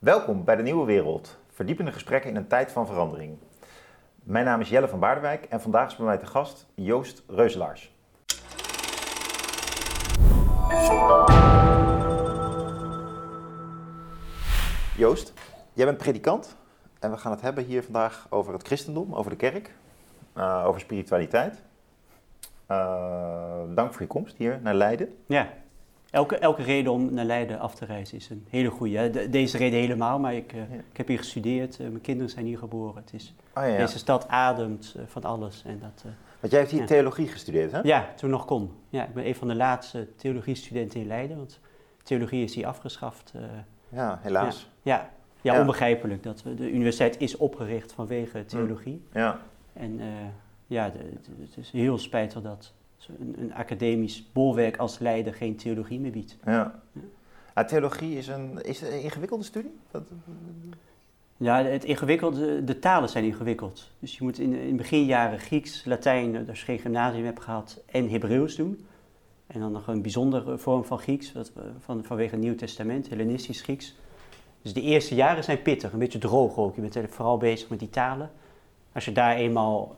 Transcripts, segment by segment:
Welkom bij de Nieuwe Wereld, verdiepende gesprekken in een tijd van verandering. Mijn naam is Jelle van Baardewijk en vandaag is bij mij te gast Joost Reuselaars. Joost, jij bent predikant en we gaan het hebben hier vandaag over het christendom, over de kerk, uh, over spiritualiteit. Uh, dank voor je komst hier naar Leiden. Ja, elke, elke reden om naar Leiden af te reizen is een hele goede. De, deze reden helemaal, maar ik, uh, ja. ik heb hier gestudeerd, mijn kinderen zijn hier geboren. Het is, oh, ja. Deze stad ademt van alles. En dat, want jij hebt hier theologie gestudeerd, hè? Ja, toen nog kon. Ja, ik ben een van de laatste theologiestudenten in Leiden, want theologie is hier afgeschaft. ja, helaas. Ja, ja, onbegrijpelijk. Dat de universiteit is opgericht vanwege theologie. Ja. En ja, de, de, het is heel spijtig dat een, een, academisch bolwerk als Leiden geen theologie meer biedt. Ja. ja. theologie is een, is een ingewikkelde studie? Dat... Ja, het ingewikkelde, de talen zijn ingewikkeld. Dus je moet in, in beginjaren Grieks, Latijn, als je geen gymnasium hebt gehad, en Hebreeuws doen. En dan nog een bijzondere vorm van Grieks, wat, van, vanwege het Nieuw Testament, Hellenistisch Grieks. Dus de eerste jaren zijn pittig, een beetje droog ook. Je bent vooral bezig met die talen. Als je daar eenmaal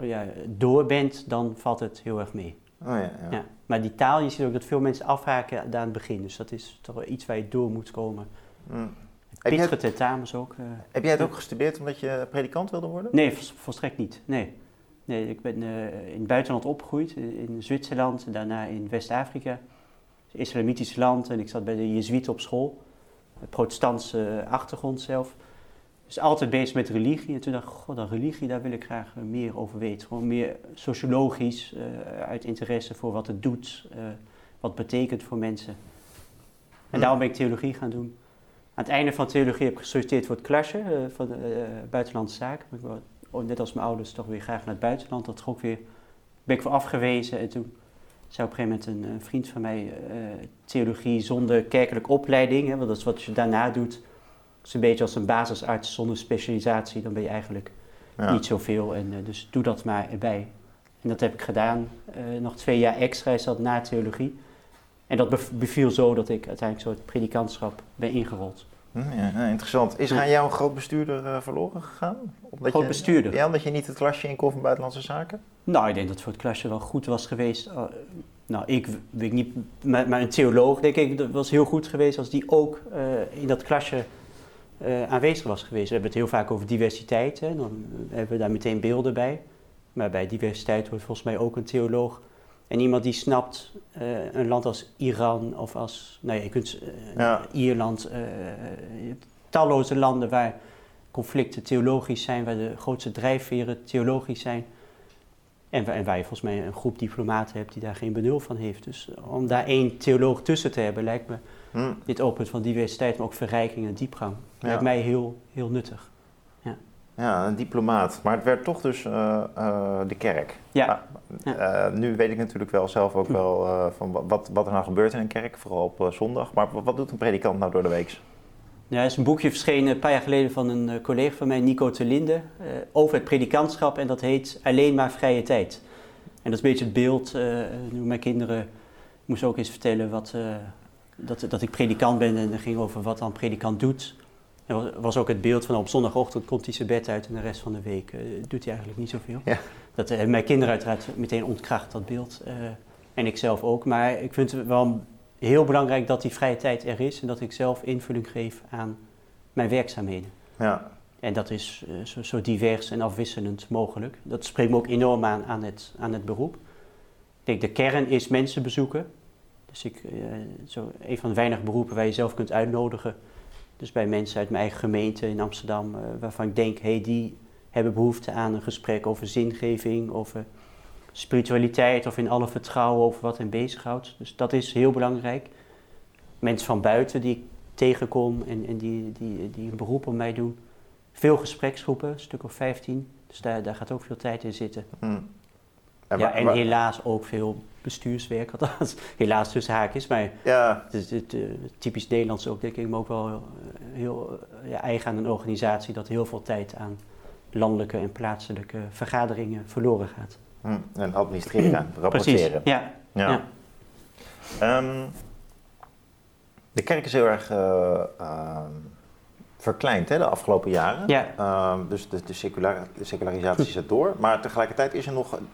ja, door bent, dan valt het heel erg mee. Oh ja, ja. ja, Maar die taal, je ziet ook dat veel mensen afhaken aan het begin. Dus dat is toch wel iets waar je door moet komen. Mm. Pittige tentamens ook. Uh, heb jij het ook gestudeerd omdat je predikant wilde worden? Nee, volstrekt niet. Nee. nee ik ben uh, in het buitenland opgegroeid, in Zwitserland en daarna in West-Afrika. Islamitisch land en ik zat bij de Jezuïeten op school protestantse achtergrond zelf. Dus altijd bezig met religie. En toen dacht ik, god, dan religie, daar wil ik graag eh, meer over weten. Gewoon meer sociologisch, uh, uit interesse voor wat het doet, uh, wat het betekent voor mensen. En daarom ben ik theologie gaan doen. Aan het einde van theologie heb ik gesolliciteerd voor het klasje uh, van buitenlandse zaken. Ik wou, net als mijn ouders toch weer graag naar het buitenland. Dat ook weer, ben ik voor afgewezen. En toen zei op een gegeven moment een, vriend van mij theologie zonder kerkelijke opleiding, hè, want dat is wat je daarna doet. Is een beetje als een basisarts zonder specialisatie, dan ben je eigenlijk ja. niet zoveel. En, uh, dus doe dat maar erbij. En dat heb ik gedaan. Uh, nog twee jaar extra is dat na theologie. En dat beviel zo dat ik uiteindelijk zo het predikantschap ben ingerold. Hm, ja, interessant. Is er aan jou een groot bestuurder uh, verloren gegaan? Omdat groot bestuurder? Ja, omdat je niet het klasje in kon van Buitenlandse Zaken? Nou, ik denk dat het voor het klasje wel goed was geweest. Uh, nou, ik weet niet, maar, maar, een theoloog denk ik, dat was heel goed geweest als die ook uh, in dat klasje aanwezig was geweest. We hebben het heel vaak over diversiteit, hè, dan hebben we daar meteen beelden bij. Maar bij diversiteit wordt volgens mij ook een theoloog en iemand die snapt uh, een land als Iran of als, nou ja, je kunt uh, ja. Ierland, talloze landen waar conflicten theologisch zijn, waar de grootste drijfveren theologisch zijn. En, en waar je volgens mij een groep diplomaten hebt die daar geen benul van heeft. Dus om daar één theoloog tussen te hebben, lijkt me hm. dit opent van diversiteit, maar ook verrijking en diepgang. Ja. Lijkt mij heel, heel nuttig. Ja, een diplomaat. Maar het werd toch dus uh, uh, de kerk. Ja. Uh, nu weet ik natuurlijk wel zelf ook wel van wat, wat er nou gebeurt in een kerk, vooral op zondag. Maar wat doet een predikant nou door de week? Ja, er is een boekje verschenen een paar jaar geleden van een collega van mij, Nico Telinde, over het predikantschap. En dat heet Alleen maar vrije tijd. En dat is een beetje het beeld. nu mijn kinderen moesten ook eens vertellen wat, dat, dat ik predikant ben. En dat ging over wat dan predikant doet. Er was ook het beeld van op zondagochtend komt hij zijn bed uit en de rest van de week uh, doet hij eigenlijk niet zoveel. Ja. Dat hebben mijn kinderen uiteraard meteen ontkracht, dat beeld. Uh, en ik zelf ook. Maar ik vind het wel heel belangrijk dat die vrije tijd er is en dat ik zelf invulling geef aan mijn werkzaamheden. Ja. En dat is uh, zo, zo, divers en afwisselend mogelijk. Dat spreekt me ook enorm aan aan het, aan het beroep. Ik denk, de kern is mensen bezoeken. Dus ik, zo een van de weinige beroepen waar je zelf kunt uitnodigen dus bij mensen uit mijn eigen gemeente in Amsterdam, uh, waarvan ik denk, hey, die hebben behoefte aan een gesprek over zingeving, over spiritualiteit of in alle vertrouwen over wat hen bezighoudt. Dus dat is heel belangrijk. Mensen van buiten die ik tegenkom en, en die, die, die een beroep op mij doen. Veel gespreksgroepen, een stuk of 15. Dus daar, daar gaat ook veel tijd in zitten. Hmm. En, ja, en helaas ook veel bestuurswerk, althans helaas tussen haakjes. Maar ja. het is het, uh, typisch Nederlands ook, denk ik, maar ook wel heel, heel ja, eigen aan een organisatie dat heel veel tijd aan landelijke en plaatselijke vergaderingen verloren gaat. Hm, en administreren, rapporteren. Precies, ja. ja. ja. Um, de kerk is heel erg uh, uh, verkleind hè, de afgelopen jaren. Ja. Ehm, dus de, de, secular, de secularisatie zet door. Maar tegelijkertijd is er nog een,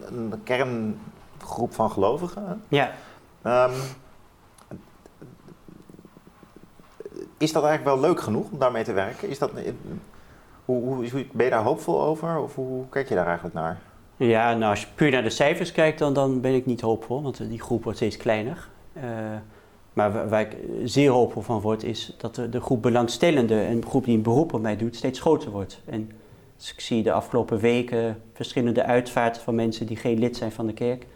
een kerngroep van gelovigen. Ja, Ehm, is dat eigenlijk wel leuk genoeg om daarmee te werken? Is dat, hoe, hoe, ben je daar hoopvol over? Of hoe kijk je daar eigenlijk naar? Ja, nou als je puur naar de cijfers kijkt, dan, dan ben ik niet hoopvol, want die groep wordt steeds kleiner. Eh, maar wa- waar ik zeer hoopvol van word, is dat de, de groep belangstellenden, een groep die een beroep op mij doet, steeds groter wordt. En dus ik zie de afgelopen weken verschillende uitvaarten van mensen die geen lid zijn van de kerk.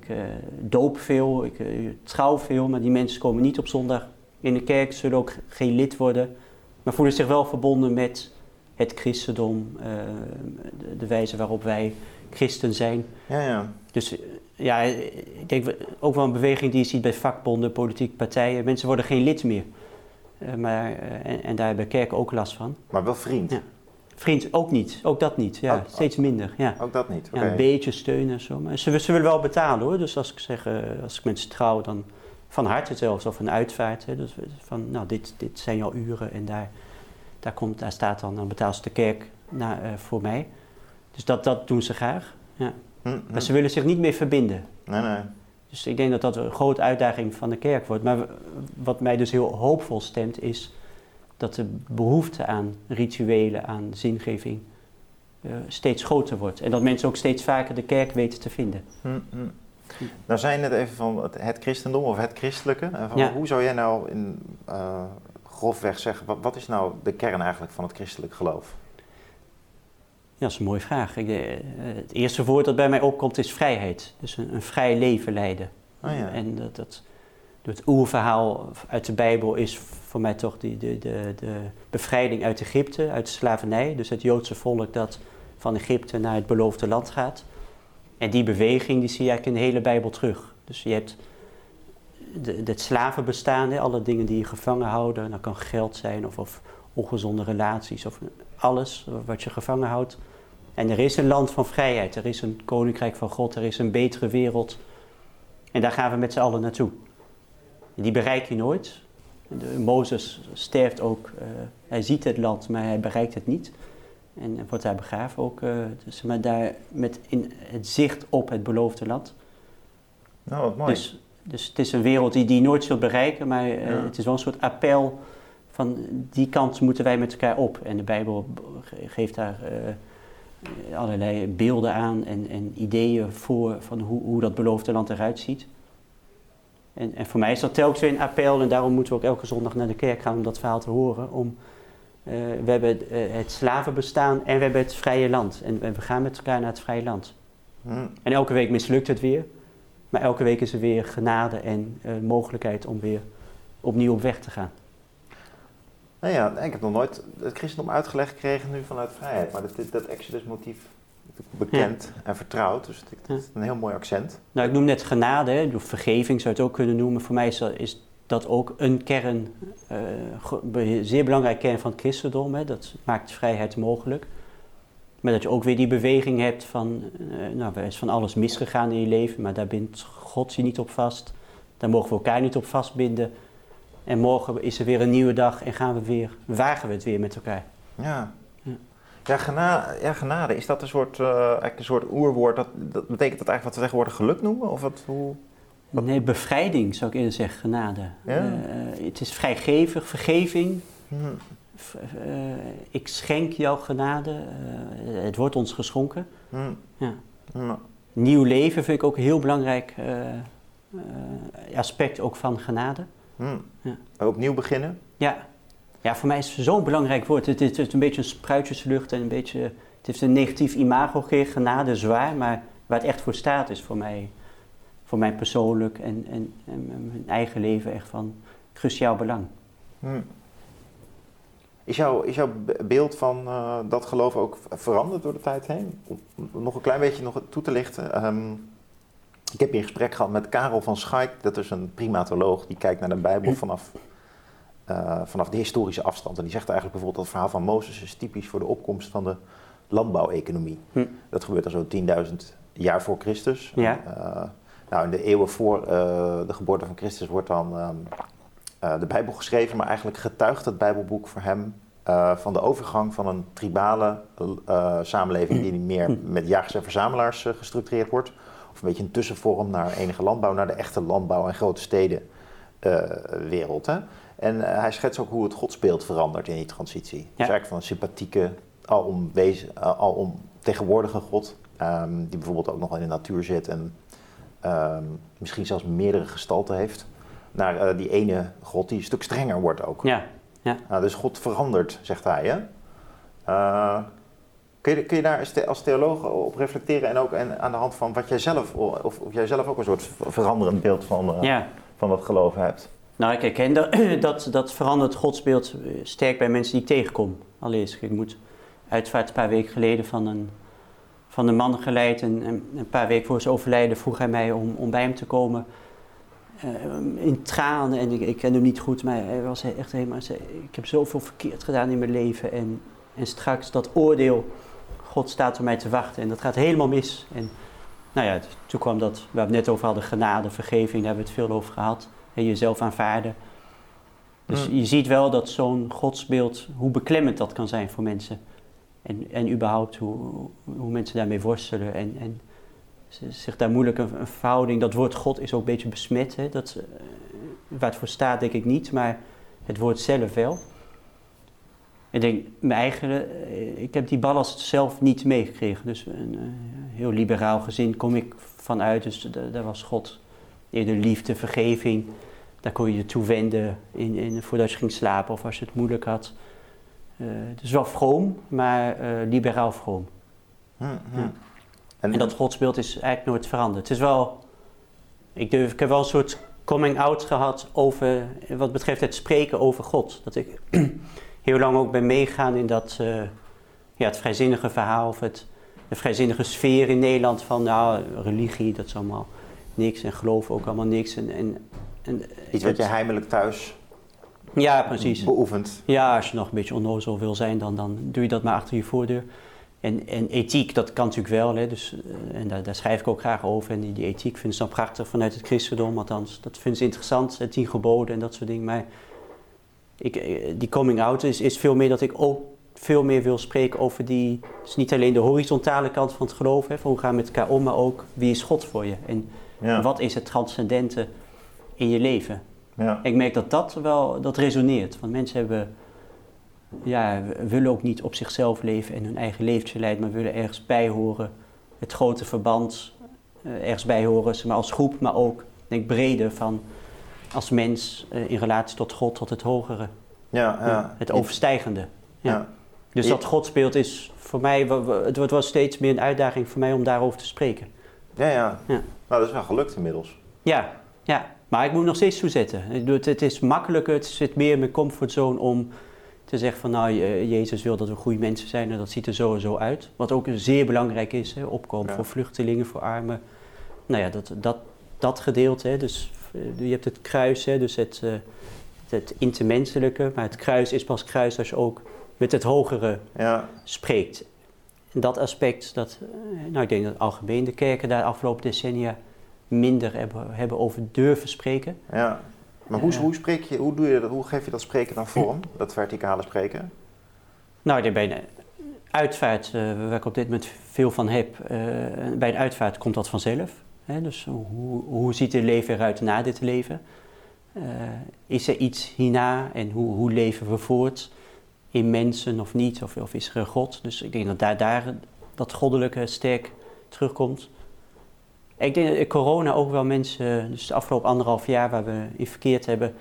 Ik eh, doop veel, ik eh, trouw veel, maar die mensen komen niet op zondag in de kerk, zullen ook geen lid worden, maar voelen zich wel verbonden met het christendom, eh, de, de wijze waarop wij christen zijn. Ja, ja. Dus ja, ik denk ook wel een beweging die je ziet bij vakbonden, politieke partijen. Mensen worden geen lid meer. Maar, en, en daar hebben kerken ook last van. Maar wel vriend. Ja. Vriend ook niet, ook dat niet. Ja, steeds minder. Ja. Ook dat niet. Ja, een beetje steunen en zo. Maar ze, ze willen wel betalen hoor. Dus als ik zeg, eh, als ik mensen trouw, dan van harte zelfs, of een uitvaart. Hè. Dus van, nou, dit, dit zijn jouw uren en daar, daar, komt, daar staat dan, dan betaalt ze de kerk na, eh, voor mij. Dus dat, dat doen ze graag. Ja. Hm, hm. Maar ze willen zich niet meer verbinden. Nee, nee. Dus ik denk dat dat een grote uitdaging van de kerk wordt. Maar wat mij dus heel hoopvol stemt, is dat de behoefte aan rituelen, aan zingeving, eh, steeds groter wordt. En dat mensen ook steeds vaker de kerk weten te vinden. Hm, hm. Nou zei je net even van het, het christendom of het christelijke. En van, Ja. Hoe zou jij nou in eh, grofweg zeggen, wat, wat is nou de kern eigenlijk van het christelijk geloof? Ja, dat is een mooie vraag. Ik, eh, het eerste woord dat bij mij opkomt is vrijheid. Dus een, een vrij leven leiden. Oh ja. En dat, dat, het oerverhaal uit de Bijbel is voor mij toch die, de, de, de bevrijding uit Egypte, uit de slavernij. Dus het Joodse volk dat van Egypte naar het beloofde land gaat. En die beweging die zie je eigenlijk in de hele Bijbel terug. Dus je hebt het slavenbestaan, alle dingen die je gevangen houden. Dat kan geld zijn of, of ongezonde relaties of alles wat je gevangen houdt. En er is een land van vrijheid, er is een koninkrijk van God, er is een betere wereld. En daar gaan we met z'n allen naartoe. Die bereik je nooit. De, Mozes sterft ook, eh, hij ziet het land, maar hij bereikt het niet. En wordt daar begraven ook, eh, dus, maar daar met in het zicht op het beloofde land. Nou, wat mooi. Dus, dus het is een wereld die, die je nooit zult bereiken, maar eh, Ja. het is wel een soort appel van die kant moeten wij met elkaar op. En de Bijbel ge- geeft daar allerlei beelden aan en, en ideeën voor van hoe, hoe dat beloofde land eruit ziet. En, en voor mij is dat telkens weer een appel en daarom moeten we ook elke zondag naar de kerk gaan om dat verhaal te horen. Om, eh, we hebben eh, het slavenbestaan en we hebben het vrije land. En, en we gaan met elkaar naar het vrije land. Hm. En elke week mislukt het weer. Maar elke week is er weer genade en eh, mogelijkheid om weer opnieuw op weg te gaan. Nou ja, ik heb nog nooit het christendom uitgelegd gekregen nu vanuit vrijheid. Maar dat, dat Exodus-motief bekend en vertrouwd. Dus het- dat is een heel mooi accent. Nou, ik noem net genade, hè, of vergeving zou je het ook kunnen noemen. Voor mij is dat, is dat ook een kern, eh, zeer belangrijk kern van het christendom. Hè. Dat maakt vrijheid mogelijk. Maar dat je ook weer die beweging hebt van, eh, nou, er is van alles misgegaan in je leven, maar daar bindt God je niet op vast. Daar mogen we elkaar niet op vastbinden. En morgen is er weer een nieuwe dag en gaan we weer, wagen we het weer met elkaar. Ja. Ja. Genade, ja, genade. Is dat een soort, eh, eigenlijk een soort oerwoord? Dat, dat betekent dat eigenlijk wat we tegenwoordig geluk noemen? Of wat, hoe? Wat- Nee, bevrijding zou ik eerder zeggen, genade. Ja? Eh, het is vrijgevig, vergeving. Hm. V- eh, ik schenk jou genade. het wordt ons geschonken. Hm. Ja. Hm. Nieuw leven vind ik ook een heel belangrijk aspect ook van genade. Hm. Ja. Opnieuw beginnen? Ja. Ja, voor mij is het zo'n belangrijk woord. Het, is- het is een beetje een spruitjeslucht en een beetje... Het heeft een negatief imago gekregen, genade, zwaar. Maar waar het echt voor staat is voor mij, voor mij persoonlijk en, en, en mijn eigen leven echt van cruciaal belang. Hm. Is, jouw, is jouw be- beeld van eh, dat geloof ook veranderd door de tijd heen? Om om nog een klein beetje nog toe te lichten. Ehm, ik heb hier een gesprek gehad met Karel van Schaik. Dat is een primatoloog die kijkt naar de Bijbel vanaf, eh, vanaf de historische afstand. En die zegt eigenlijk bijvoorbeeld dat het verhaal van Mozes is typisch voor de opkomst van de landbouweconomie. Hm. Dat gebeurt al zo'n 10.000 jaar voor Christus. Ja. Eh, nou, in de eeuwen voor eh, de geboorte van Christus wordt dan ehm, de Bijbel geschreven, maar eigenlijk getuigt het Bijbelboek voor hem van de overgang van een tribale samenleving die meer met jagers en verzamelaars gestructureerd wordt, of een beetje een tussenvorm naar enige landbouw, naar de echte landbouw en grote steden wereld. Hè? En hij schetst ook hoe het godsbeeld verandert in die transitie. Ja. Dus eigenlijk van een sympathieke, alom, wezen, alom tegenwoordige God, ehm, die bijvoorbeeld ook nog in de natuur zit en Ehm, misschien zelfs meerdere gestalten heeft, naar eh, die ene God die een stuk strenger wordt ook. Ja. ja. Nou, dus God verandert, zegt hij. Hè? Uh, kun, je, kun je daar als theoloog op reflecteren en ook aan de hand van wat jij zelf, of, of jij zelf ook een soort veranderend beeld van, uh, ja. van dat geloof hebt? Nou, ik herken dat, dat, dat verandert godsbeeld sterk bij mensen die ik tegenkom. Allereerst, ik moet uitvaart een paar weken geleden van een van de man geleid. En, een paar weken voor zijn overlijden vroeg hij mij om, om bij hem te komen. Uh, in tranen. En ik, ken hem niet goed, maar hij was echt helemaal... Ik heb zoveel verkeerd gedaan in mijn leven. En, en straks dat oordeel, God staat op mij te wachten. En dat gaat helemaal mis. En nou ja, toen kwam dat, we hebben het net over hadden, genade, vergeving, daar hebben we het veel over gehad. En jezelf aanvaarden. Dus mm. je ziet wel dat zo'n godsbeeld, hoe beklemmend dat kan zijn voor mensen. En, en überhaupt hoe, hoe mensen daarmee worstelen en, en zich daar moeilijk een, een, verhouding. Dat woord God is ook een beetje besmet. Hè? Dat, uh, waar het voor staat, denk ik niet, maar het woord zelf wel. Ik denk, mijn eigen, uh, ik heb die ballast zelf niet meegekregen. Dus een uh, heel liberaal gezin kom ik vanuit. Dus daar was God eerder liefde, vergeving. Daar kon je je toe wenden in, in, voordat je ging slapen of als je het moeilijk had. Uh, dus wel vroom, maar uh, liberaal vroom. Hm, hm. En, en, dat godsbeeld is eigenlijk nooit veranderd. Het is wel, ik, durf, ik heb wel een soort coming out gehad over, wat betreft het spreken over God. Dat ik heel lang ook ben meegaan in dat, uh, ja, het vrijzinnige verhaal of het, de vrijzinnige sfeer in Nederland van, nou, religie, dat is allemaal niks en geloof ook allemaal niks. En, en, en, Iets wat je heimelijk thuis ja, precies. beoefend. Ja, als je nog een beetje onnozel wil zijn, dan, dan doe je dat maar achter je voordeur. En, en ethiek, dat kan natuurlijk wel. Hè, dus, eh, en daar, daar, schrijf ik ook graag over. En die, die ethiek vinden ze dan prachtig vanuit het christendom. Althans, dat vinden ze interessant. Het tien geboden en dat soort dingen. Maar ik, eh, die coming out is, is veel meer dat ik ook veel meer wil spreken over die... Dus niet alleen de horizontale kant van het geloof. Hè, van hoe gaan we met elkaar om. Maar ook wie is God voor je. En wat is het transcendente in je leven. Ja. Ik merk dat dat wel dat resoneert. Want mensen hebben, ja, willen ook niet op zichzelf leven en hun eigen leventje leiden, maar willen ergens bij horen. Het grote verband uh, ergens bij horen, maar als groep, maar ook denk breder van als mens uh, in relatie tot God, tot het hogere. Ja, ja. het overstijgende. Ja. Dus dat God speelt is voor mij, het wordt wel steeds meer een uitdaging voor mij om daarover te spreken. Ja, ja. ja. Nou, dat is wel gelukt inmiddels. Ja, ja. Maar ik moet nog steeds toezetten. Het is makkelijker, het zit meer in mijn comfortzone om te zeggen van nou, Jezus wil dat we goede mensen zijn en dat ziet er sowieso uit. Wat ook zeer belangrijk is, hè, opkomen voor vluchtelingen, voor armen. Nou ja, dat, dat, dat gedeelte, hè, dus eh, je hebt het kruis, hè, dus het, uh, het intermenselijke, maar het kruis is pas kruis als je ook met het hogere ja. spreekt. En dat aspect, dat, eh, nou ik denk dat algemeen de kerken daar afgelopen decennia minder hebben, hebben over durven spreken. Ja, maar hoe, hoe, spreek je, hoe, doe je hoe geef je dat spreken dan vorm, dat verticale spreken? Nou, bij een uitvaart, uh, waar ik op dit moment veel van heb, uh, bij een uitvaart komt dat vanzelf. Hè? Dus hoe, hoe ziet het leven eruit na dit leven? Uh, is er iets hierna en hoe, hoe leven we voort? In mensen of niet? Of, of is er een God? Dus ik denk dat daar, daar dat goddelijke sterk terugkomt. Ik denk dat corona ook wel mensen, dus de afgelopen anderhalf jaar waar we in verkeerd hebben,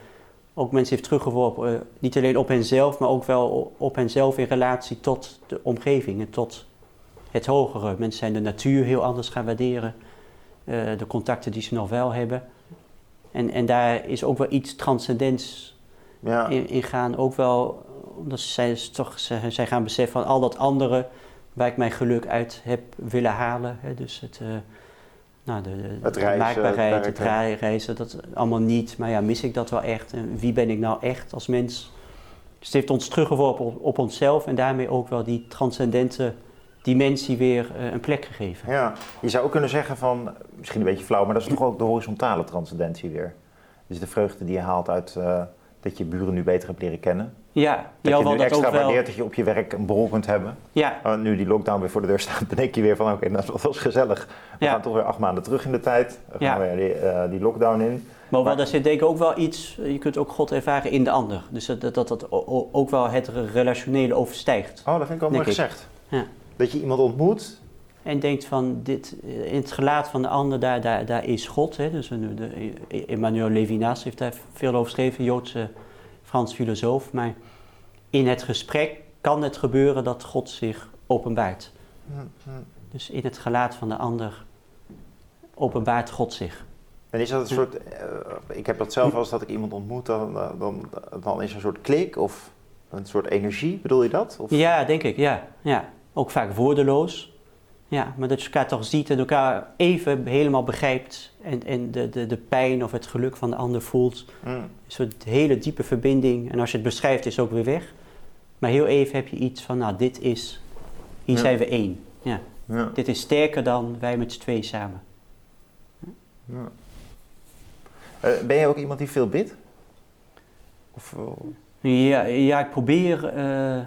ook mensen heeft teruggeworpen. Uh, niet alleen op henzelf, maar ook wel op henzelf in relatie tot de omgeving en tot het hogere. Mensen zijn de natuur heel anders gaan waarderen, uh, de contacten die ze nog wel hebben. En, en daar is ook wel iets transcendents ja. in, in, gaan. Ook wel omdat zij, toch, zij, gaan beseffen van al dat andere waar ik mijn geluk uit heb willen halen. Hè, dus het. Uh, nou, de, de, het reizen, maakbaarheid, het reizen, dat allemaal niet. Maar ja, mis ik dat wel echt? En wie ben ik nou echt als mens? Dus het heeft ons teruggeworpen op, op onszelf en daarmee ook wel die transcendente dimensie weer uh, een plek gegeven. Ja, je zou ook kunnen zeggen van, misschien een beetje flauw, maar dat is toch ook de horizontale transcendentie weer. Dus de vreugde die je haalt uit uh, dat je buren nu beter hebt leren kennen. Ja, Dat je wel nu dat extra ook wel. waardeert dat je op je werk een borrel kunt hebben. Ja, Oh, nu die lockdown weer voor de deur staat, bedenk je weer van oké, dat was gezellig. We Ja. gaan toch weer acht maanden terug in de tijd. We Ja. gaan weer die, eh, die lockdown in. maar, wel, Maar- daar zit denk ik ook wel iets, je kunt ook God ervaren in de ander. Dus dat dat, dat, ook wel het relationele overstijgt. Oh, dat vind ik wel mooi Denk gezegd. Ja. Dat je iemand ontmoet. En denkt van, dit, eh, in het gelaat van de ander, daar, daar, daar is God. Hè? Dus een- de, Emmanuel Levinas heeft daar veel over geschreven, Joodse Frans filosoof. Maar in het gesprek kan het gebeuren dat God zich openbaart. Dus in het gelaat van de ander openbaart God zich. En is dat een soort, eh, ik heb dat zelf als dat ik iemand ontmoet, dan, dan, dan is er een soort klik of een soort energie, bedoel je dat? Of? Ja, denk ik, ja. ja. Ook vaak woordeloos. Ja, maar dat je elkaar toch ziet en elkaar even helemaal begrijpt en, en de, de, de pijn of het geluk van de ander voelt. Mm. Een soort hele diepe verbinding. En als je het beschrijft, is het ook weer weg. Maar heel even heb je iets van, nou, dit is, hier Ja. zijn we één. Ja. Ja. Dit is sterker dan wij met z'n twee samen. Ja. Eh, ben je ook iemand die veel bidt? Of, eh, Ja, ja ik probeer eh,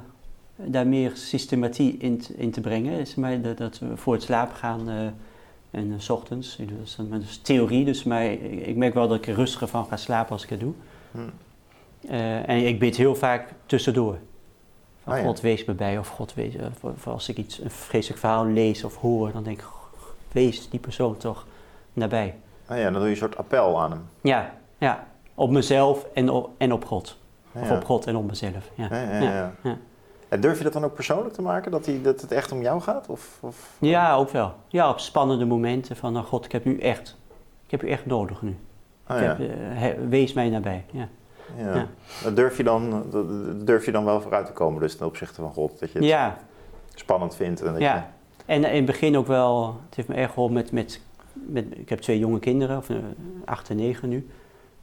daar meer systematie in, te- in te brengen. Is mij dat, dat we voor het slapen gaan eh, en eh, s ochtends. Doe Dat is, is theorie, dus mij, ik, merk wel dat ik er rustiger van ga slapen als ik het doe. hm. Eh, en ik bid heel vaak tussendoor. Van ja. God wees me bij of God wees... Of, of als ik iets, een vreselijk verhaal lees of hoor, dan denk ik... Wees die persoon toch nabij. Ah ja, dan doe je een soort appel aan hem. Ja, ja. Op mezelf en op, en op God. Of Ja. op God en op mezelf. Ja. Ja. ja. En durf je dat dan ook persoonlijk te maken? Dat, die, dat het echt om jou gaat? Of, of... Ja, ook wel. Ja, op spannende momenten van, nou God, ik heb u echt, ik heb u echt nodig nu. Ah, ik ja. heb, eh, he- wees mij nabij. Ja. Ja. durf je, dan, durf je dan wel vooruit te komen, dus ten opzichte van God. Dat je het ja, spannend vindt. En dat ja. En in het begin ook wel, het heeft me erg geholpen met, met, met, ik heb twee jonge kinderen, of eh, acht en negen nu.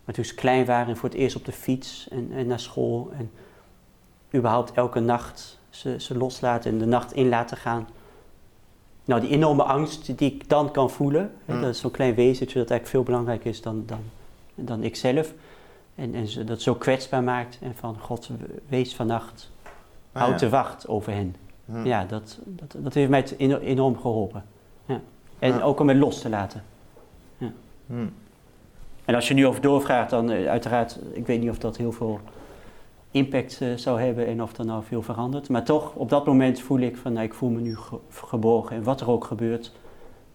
Maar toen ze klein waren en voor het eerst op de fiets en, en naar school. En überhaupt elke nacht ze, ze loslaten en de nacht in laten gaan. Nou, die enorme angst die ik dan kan voelen. Mm. Dat is zo'n klein wezentje dat eigenlijk veel belangrijker is dan, dan, dan ikzelf. En, en ze dat zo kwetsbaar maakt. En van, God, wees vannacht, Ah, houd ja. de wacht over hen. Hm. Ja, dat, dat, dat heeft mij enorm geholpen. Ja. En Ja. ook om het los te laten. Hm. En als je nu over doorvraagt, dan eh, uiteraard, ik weet niet of dat heel veel impact eh, zou hebben en of er nou veel verandert. Maar toch, op dat moment voel ik van, nou, ik voel me nu ge- geborgen. En wat er ook gebeurt,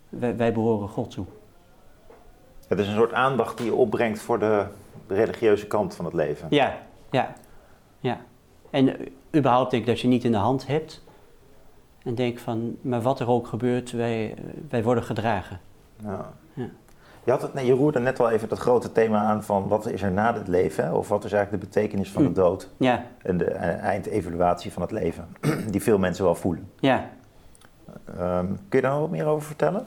wij, wij behoren God toe. Het is een soort aandacht die je opbrengt voor de, de religieuze kant van het leven. Ja, ja, ja. En eh, überhaupt denk ik dat je niet in de hand hebt. En denk van, maar wat er ook gebeurt, wij, eh, wij worden gedragen. Ja. Je, had het, nee, je roerde net wel even dat grote thema aan van wat is er na het leven? Hè? Of wat is eigenlijk de betekenis van de dood? Ja, En de eh, eindevaluatie van het leven, die veel mensen wel voelen. ja, Ehm, kun je daar nog wat meer over vertellen?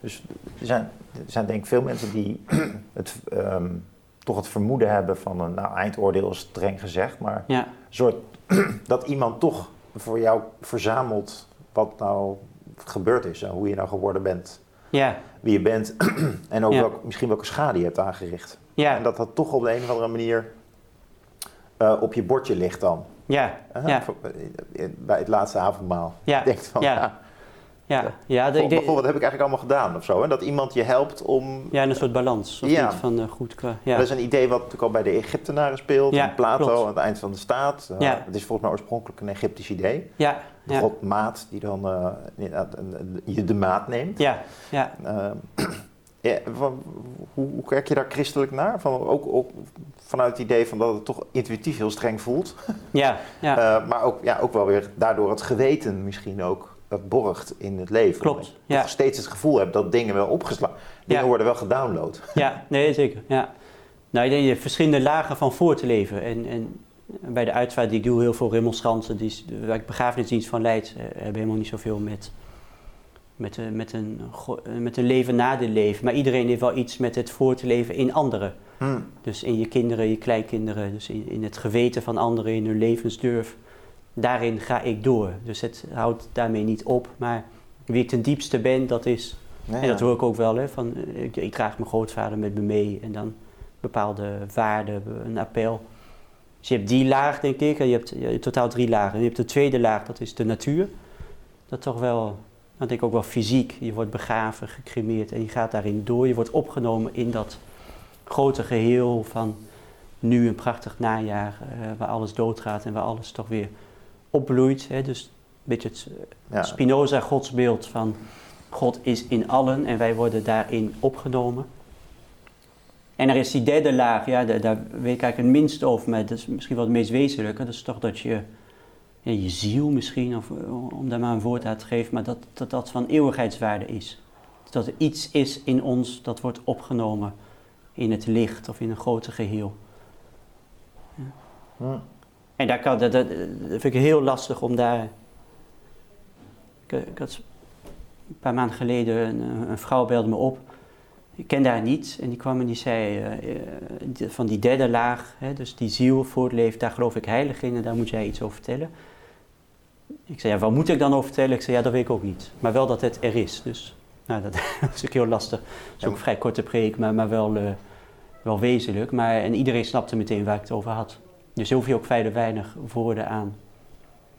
Dus er zijn, er zijn denk ik veel mensen die het, ehm, toch het vermoeden hebben van een nou, eindoordeel is streng gezegd, maar ja, soort dat iemand toch voor jou verzamelt wat nou gebeurd is en hoe je nou geworden bent, ja, wie je bent en ook Ja. welk- misschien welke schade je hebt aangericht. ja, En dat dat toch op de een of andere manier eh, op je bordje ligt dan. ja, ja, Voor- eh, Bij het laatste avondmaal. Ja. Je denkt van, Ja. Ja, ja, de- goh, wat heb ik eigenlijk allemaal gedaan of zo. Hè? Dat iemand je helpt om... ja, een soort balans. Of Ja. niet van eh, goed. Ja. Dat is een idee wat natuurlijk al bij de Egyptenaren speelt. Ja, en Plato klopt. aan het eind van de staat. Eh, Ja. Het is volgens mij oorspronkelijk een Egyptisch idee. ja, De ja, god maat die dan eh, je de maat neemt. ja, ja, Eh, ja, van- hoe, hoe kijk je daar christelijk naar? Van, ook, ook vanuit het idee van dat het toch intuïtief heel streng voelt. ja, ja, maar ook, ja, ook wel weer daardoor het geweten misschien ook dat borgt in het leven. Klopt, Dat je ja. steeds het gevoel hebt dat dingen wel opgeslagen Dingen Ja. worden wel gedownload. ja, nee, zeker. Ja. Nou, ik denk je verschillende lagen van voor te leven. En, en bij de uitvaart die ik doe, heel veel remonstranten, die, waar ik begrafenisdienst van leid, eh, hebben helemaal niet zoveel met, met, eh, met, een, eh, met een leven na dit leven. Maar iedereen heeft wel iets met het voor te leven in anderen. Hm. Dus in je kinderen, je kleinkinderen, dus in, in het geweten van anderen, in hun levensdurf. Daarin ga ik door. Dus het houdt daarmee niet op. Maar wie ik ten diepste ben, dat is. Ja, En dat hoor ik ook wel. Hè, van, eh, ik, ik draag mijn grootvader met me mee. En dan bepaalde waarden, een appel. Dus je hebt die laag, denk ik, en je hebt, je hebt totaal drie lagen. En je hebt de tweede laag, dat is de natuur. Dat toch wel, dan denk ik ook wel fysiek. Je wordt begraven, gecremeerd en je gaat daarin door. Je wordt opgenomen in dat grote geheel van nu een prachtig najaar, eh, waar alles doodgaat en waar alles toch weer opbloeit. Hè? Dus een beetje het eh, Ja. Spinoza-godsbeeld van God is in allen en wij worden daarin opgenomen. En er is die derde laag, ja, daar, daar weet ik eigenlijk het minst over, maar dat is misschien wel het meest wezenlijke. Dat is toch dat je, ja, je ziel misschien, of, eh, om daar maar een woord aan te geven, maar dat dat, dat van eeuwigheidswaarde is. Dat er iets is in ons dat wordt opgenomen in het licht of in een groter geheel. Hm. En daar kan, dat, dat, dat vind ik heel lastig om daar. Ik, ik had een paar maanden geleden een, een vrouw belde me op. Ik ken haar niet en die kwam en die zei eh, eh, die- van die derde laag, hè, dus die ziel voortleeft, daar geloof ik heilig in en daar moet jij iets over vertellen. Ik zei, ja, wat moet ik dan over vertellen? Ik zei, ja, dat weet ik ook niet. Maar wel dat het er is. Dus nou, dat, dat is ook heel lastig. Het is ook een vrij korte preek, maar, maar wel, eh, wel wezenlijk. Maar, en iedereen snapte meteen waar ik het over had. Dus hoef je ook verder weinig woorden aan,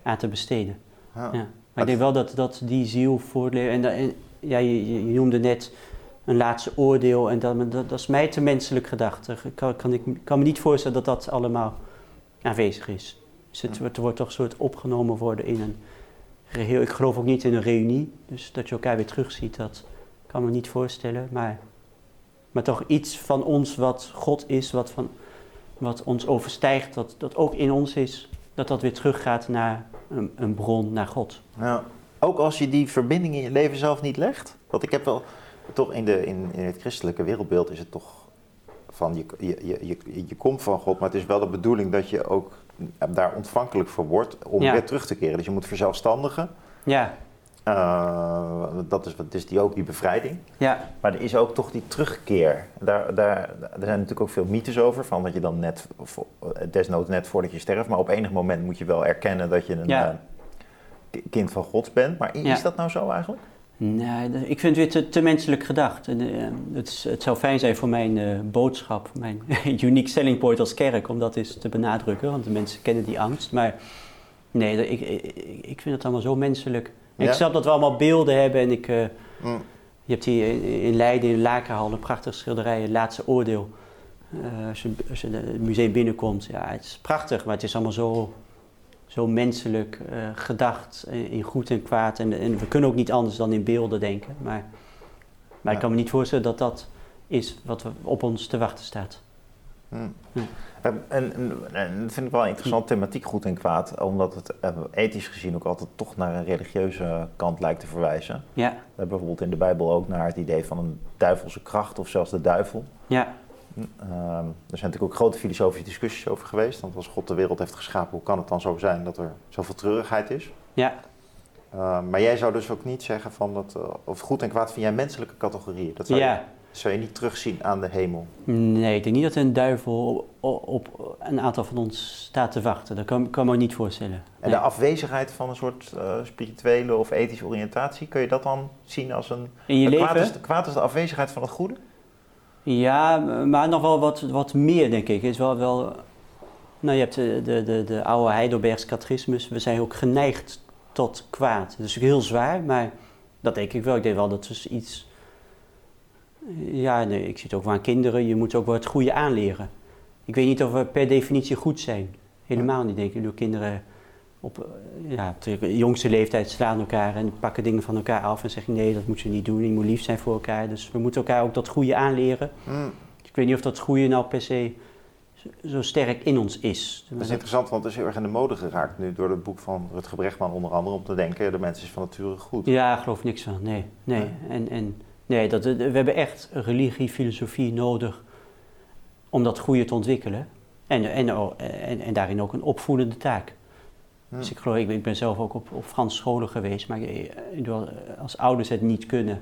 aan te besteden. Ja. Maar ik denk wel dat, dat die ziel voortleeft. En, ja, je, noemde net een laatste oordeel. En dat, dat, dat is mij te menselijk gedacht. Ik kan, kan, ik kan me niet voorstellen dat dat allemaal aanwezig is. Dus het, wordt toch een soort opgenomen worden in een geheel. Ik geloof ook niet in een reunie. Dus dat je elkaar weer terugziet, dat kan me niet voorstellen. Maar, maar toch iets van ons wat God is, wat, van, wat ons overstijgt, dat, dat ook in ons is. Dat dat weer teruggaat naar een, een bron, naar God. Nou, ook als je die verbinding in je leven zelf niet legt. Want ik heb wel, toch in, de, in, in het christelijke wereldbeeld is het toch van, je, je, je, je, je komt van God, maar het is wel de bedoeling dat je ook daar ontvankelijk voor wordt om Ja. weer terug te keren. Dus je moet verzelfstandigen. Ja, Eh, dat is, wat is die ook, die bevrijding. ja, Maar er is ook toch die terugkeer. Daar, daar, er zijn natuurlijk ook veel mythes over. Van dat je dan net, desnoods net voordat je sterft. Maar op enig moment moet je wel erkennen dat je een Ja. eh, ki- kind van God bent. Maar Ja. is dat nou zo eigenlijk? Nee, ik vind het weer te, te menselijk gedacht. En, eh, het, is- het zou fijn zijn voor mijn boodschap, mijn unique selling point als kerk, om dat eens te benadrukken. Want de mensen kennen die angst. Maar nee, ik, ik, ik vind het allemaal zo menselijk. En? Ik snap dat we allemaal beelden hebben. En ik, eh, Mm. je hebt hier in- Leiden, in Lakenhal, een prachtig schilderij, het laatste oordeel. Eh, als, je, als je het museum binnenkomt, ja, het is prachtig, maar het is allemaal zo, zo menselijk eh, gedacht in, goed en kwaad. En, en we kunnen ook niet anders dan in beelden denken. Maar, maar ik kan me niet voorstellen dat dat is wat we- op ons te wachten staat. Mm. Ja. En, en, dat vind ik wel een interessante thematiek goed en kwaad. Omdat het eh, ethisch gezien ook altijd toch naar een religieuze kant lijkt te verwijzen. Ja, We hebben bijvoorbeeld in de Bijbel ook naar het idee van een duivelse kracht of zelfs de duivel. ja, Ehm, er zijn natuurlijk ook grote filosofische discussies over geweest. Want als God de wereld heeft geschapen, hoe kan het dan zo zijn dat er zoveel treurigheid is? ja. Ehm, maar jij zou dus ook niet zeggen van dat, eh, of goed en kwaad vind jij menselijke categorieën. Dat zou, je, ja. Zou je niet terugzien aan de hemel. Nee, ik denk niet dat een duivel op, op een aantal van ons staat te wachten. Dat kan, kan me niet voorstellen. En Nee. de afwezigheid van een soort eh, spirituele of ethische oriëntatie, kun je dat dan zien als een... In je kwaad, leven? is, kwaad is de afwezigheid van het goede? Ja, maar nog wel wat, wat meer, denk ik. Is wel, wel, nou, je hebt de, de, de, de oude Heidelbergs catechismus. We zijn ook geneigd tot kwaad. Dat is natuurlijk heel zwaar, maar dat denk ik wel. Ik denk wel dat is iets... Ja, nee, ik zie het ook wel aan kinderen. Je moet ook wel het goede aanleren. Ik weet niet of we per definitie goed zijn. Helemaal niet, denk ik. Door kinderen op, eh, ja, de jongste leeftijd slaan elkaar en pakken dingen van elkaar af en zeggen nee, dat moet je niet doen. Je moet lief zijn voor elkaar. Dus we moeten elkaar ook dat goede aanleren. Hmm, Ik weet niet of dat goede nou per se zo- zo sterk in ons is. Dat is interessant, want het is heel erg in de mode geraakt nu door het boek van Rutger Brechtman onder andere. Om te denken, de mens is van nature goed. Ja, ik geloof niks van. Nee, nee. Nee. En, en, nee dat, we hebben echt religie, filosofie nodig om dat goede te ontwikkelen. En, en, oh, en, en daarin ook een opvoedende taak. Dus ik geloof, ik ben, ik ben zelf ook op, op Frans scholen geweest, maar bedoel, als ouders het niet kunnen,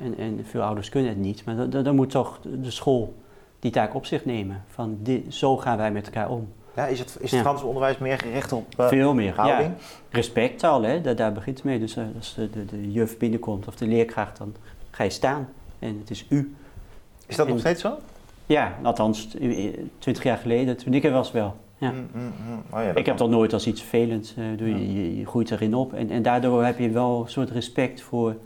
en, en veel ouders kunnen het niet, maar dan, moet toch de school die taak op zich nemen. Van dit, zo gaan wij met elkaar om. Ja, is het, is het Ja. Frans onderwijs meer gericht op eh, Veel meer. houding? Ja. Respect al, hè? Daar, daar begint het mee. Dus eh, als de, de, de juf binnenkomt of de leerkracht, dan ga je staan. En het is u. Is dat nog steeds zo? Ja, althans, twintig jaar geleden, toen ik er was wel. Ja. Mm, mm, mm. Oh ja, Ik heb kan. dat nooit als iets vervelends. eh, doe je, je, je groeit erin op. En, en daardoor heb je wel een soort respect voor,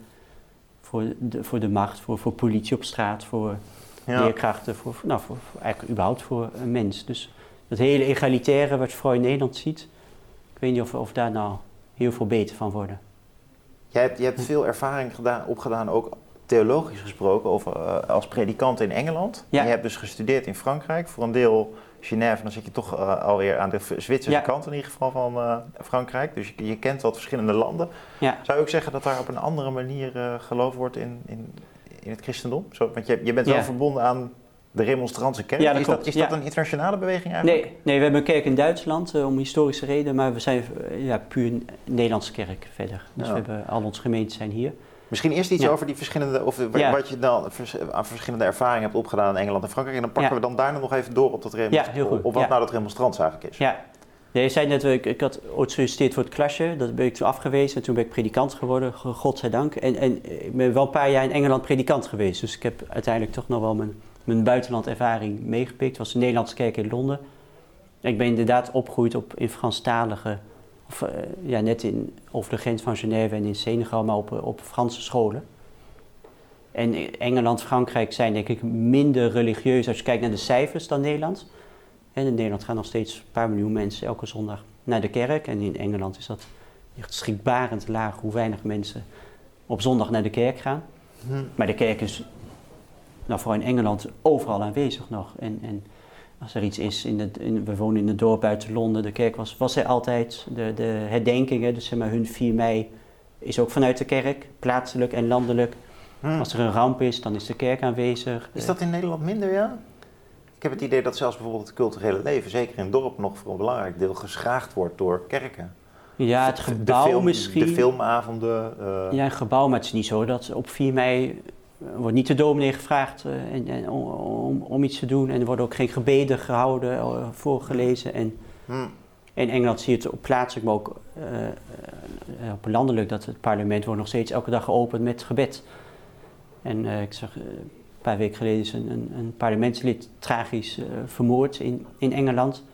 voor, de, voor de macht, voor, voor politie op straat, voor leerkrachten, voor, nou, voor, voor- eigenlijk überhaupt voor een mens. Dus dat hele egalitaire wat je vooral in Nederland ziet, ik weet niet of, of daar nou heel veel beter van worden. Jij hebt, je hebt veel ervaring gedaan, opgedaan, ook theologisch gesproken, over, eh, als predikant in Engeland. Ja. Je hebt dus gestudeerd in Frankrijk, voor een deel Genève, dan zit je toch eh, alweer aan de Zwitserse Ja. kant in ieder geval van eh, Frankrijk. Dus je, je kent wat verschillende landen. Ja, Zou je ook zeggen dat daar op een andere manier geloofd wordt in, in, in het christendom? Zo, want je, je bent wel verbonden aan de Remonstrantse kerk. Ja, dat is dat, is dat een internationale beweging eigenlijk? nee, nee, we hebben een kerk in Duitsland om historische redenen, maar we zijn ja, puur een Nederlandse kerk verder. Dus Ja. we hebben, al onze gemeenten zijn hier. Misschien eerst iets Ja. over die verschillende, of Ja. wat je dan vers- aan verschillende ervaringen hebt opgedaan in Engeland en Frankrijk. En dan pakken Ja. we dan daarna nog even door op dat remonstrant. Goed. Op wat nou dat remonstrants eigenlijk is. Ja. Nee, je zei net, ik, ik had ooit gesolliciteerd voor het klasje. Dat ben ik toen afgewezen. En toen ben ik predikant geworden, go- godzijdank. En, en ik ben wel een paar jaar in Engeland predikant geweest. Dus ik heb uiteindelijk toch nog wel mijn, mijn buitenlandervaring meegepikt. Het was de Nederlandse kerk in Londen. En ik ben inderdaad opgegroeid op, in Franstalige... Of eh, ja, net in, over de grens van Genève en in Senegal, maar op, op Franse scholen. En Engeland, Frankrijk zijn denk ik minder religieus als je kijkt naar de cijfers dan Nederland. En in Nederland gaan nog steeds een paar miljoen mensen elke zondag naar de kerk. En in Engeland is dat echt schrikbarend laag hoe weinig mensen op zondag naar de kerk gaan. Hm. Maar de kerk is, nou vooral in Engeland, overal aanwezig nog. En, en als er iets is, in het, in, we wonen in een dorp buiten Londen, de kerk was, was er altijd. De, de herdenkingen, dus zeg maar hun 4 mei, is ook vanuit de kerk, plaatselijk en landelijk. Hm. Als er een ramp is, dan is de kerk aanwezig. Is dat in Nederland minder, ja? Ik heb het idee dat zelfs bijvoorbeeld het culturele leven, zeker in het dorp, nog voor een belangrijk deel geschraagd wordt door kerken. Ja, het De gebouw film- misschien. De filmavonden. eh, Ja, een gebouw, maar het is niet zo dat op 4 mei eh, wordt niet de dominee gevraagd eh, en, en, om, om, iets te doen. En er worden ook geen gebeden gehouden, eh, voorgelezen. En hm. in Engeland zie je het op plaatselijk, maar ook eh, op landelijk, dat het parlement wordt nog steeds elke dag geopend met gebed. En ik zag, een paar weken geleden is een, een, een parlementslid tragisch vermoord in, in Engeland.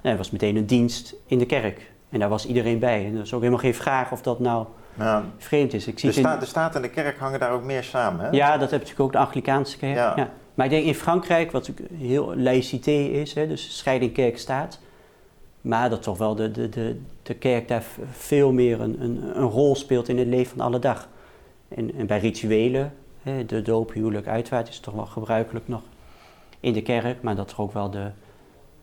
En er was meteen een dienst in de kerk. En daar was iedereen bij. En er is ook helemaal geen vraag of dat nou Ja, vreemd is. Ik zie de, in- de staat en de kerk hangen daar ook meer samen, hè? ja, dat heb je natuurlijk ook de Anglikaanse kerk. Ja. Ja. Maar ik denk in Frankrijk, wat heel laïcité is, hè, dus scheiding kerk-staat. Maar dat toch wel de, de, de, de kerk daar veel meer een, een, een rol speelt in het leven van alle dag. En, en bij rituelen, hè, de doop, huwelijk, uitvaart, is toch wel gebruikelijk nog in de kerk. Maar dat er ook wel de,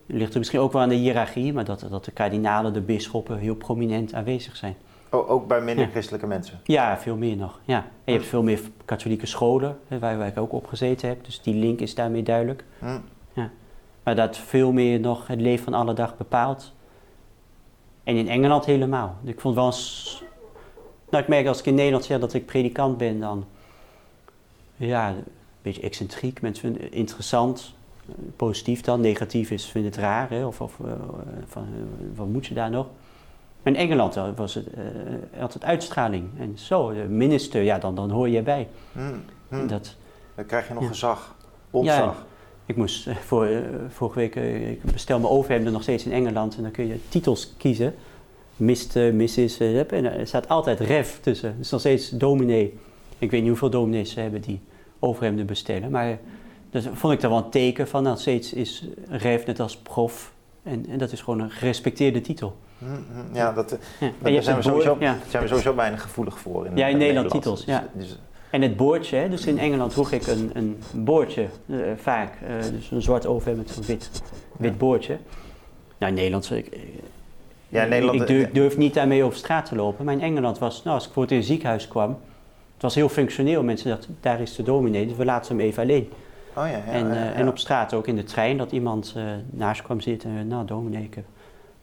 ligt er misschien ook wel aan de hiërarchie, maar dat, dat de kardinalen, de bisschoppen heel prominent aanwezig zijn. O- ook bij minder Ja. christelijke mensen. Ja, veel meer nog. Ja. En je hebt veel meer katholieke scholen, waar, waar ik ook op gezeten heb. Dus die link is daarmee duidelijk. Hm. Maar dat veel meer nog het leven van alle dag bepaalt. En in Engeland helemaal. Ik vond wel eens... Nou, ik merk als ik in Nederland zeg dat ik predikant ben, dan... Ja, een beetje excentriek. Mensen vinden het interessant. eh, Positief dan. Negatief is, vinden het raar. Hè? Of, of eh, van, eh, wat moet je daar nog? In Engeland was het eh, altijd uitstraling. En zo, de minister, ja, dan, dan hoor je erbij. Hm. Hm. En Dat, Dan krijg je nog Ja. gezag, ontzag. ik moest eh, voor, eh, vorige week, ik bestel mijn overhemden nog steeds in Engeland en dan kun je titels kiezen. Mr., Mrs. en er staat altijd ref tussen. Dus nog steeds dominee. Ik weet niet hoeveel dominees ze hebben die overhemden bestellen, maar dat vond ik dan wel een teken van, nou, steeds is ref net als prof. En, en dat is gewoon een gerespecteerde titel. Hm, hm. Ja, dat, eh, Ja. En daar zijn we, sowieso, ja. zijn we sowieso weinig gevoelig voor. In, Ja, in Nederland titels, ja. Dus, dus- En het boordje, hè, dus in Engeland droeg ik een, een boordje eh, vaak. eh, dus een zwart overhemd met een wit, wit Ja. boordje. Nou, in Nederland, ik, Ja, in Nederland- ik durf, durf niet daarmee over straat te lopen. Maar in Engeland was, nou, als ik voor het in het ziekenhuis kwam, het was heel functioneel. Mensen dachten, daar is de dominee, dus we laten hem even alleen. oh ja, ja, en, en op straat ook in de trein, dat iemand naast kwam zitten. nou, dominee, ik heb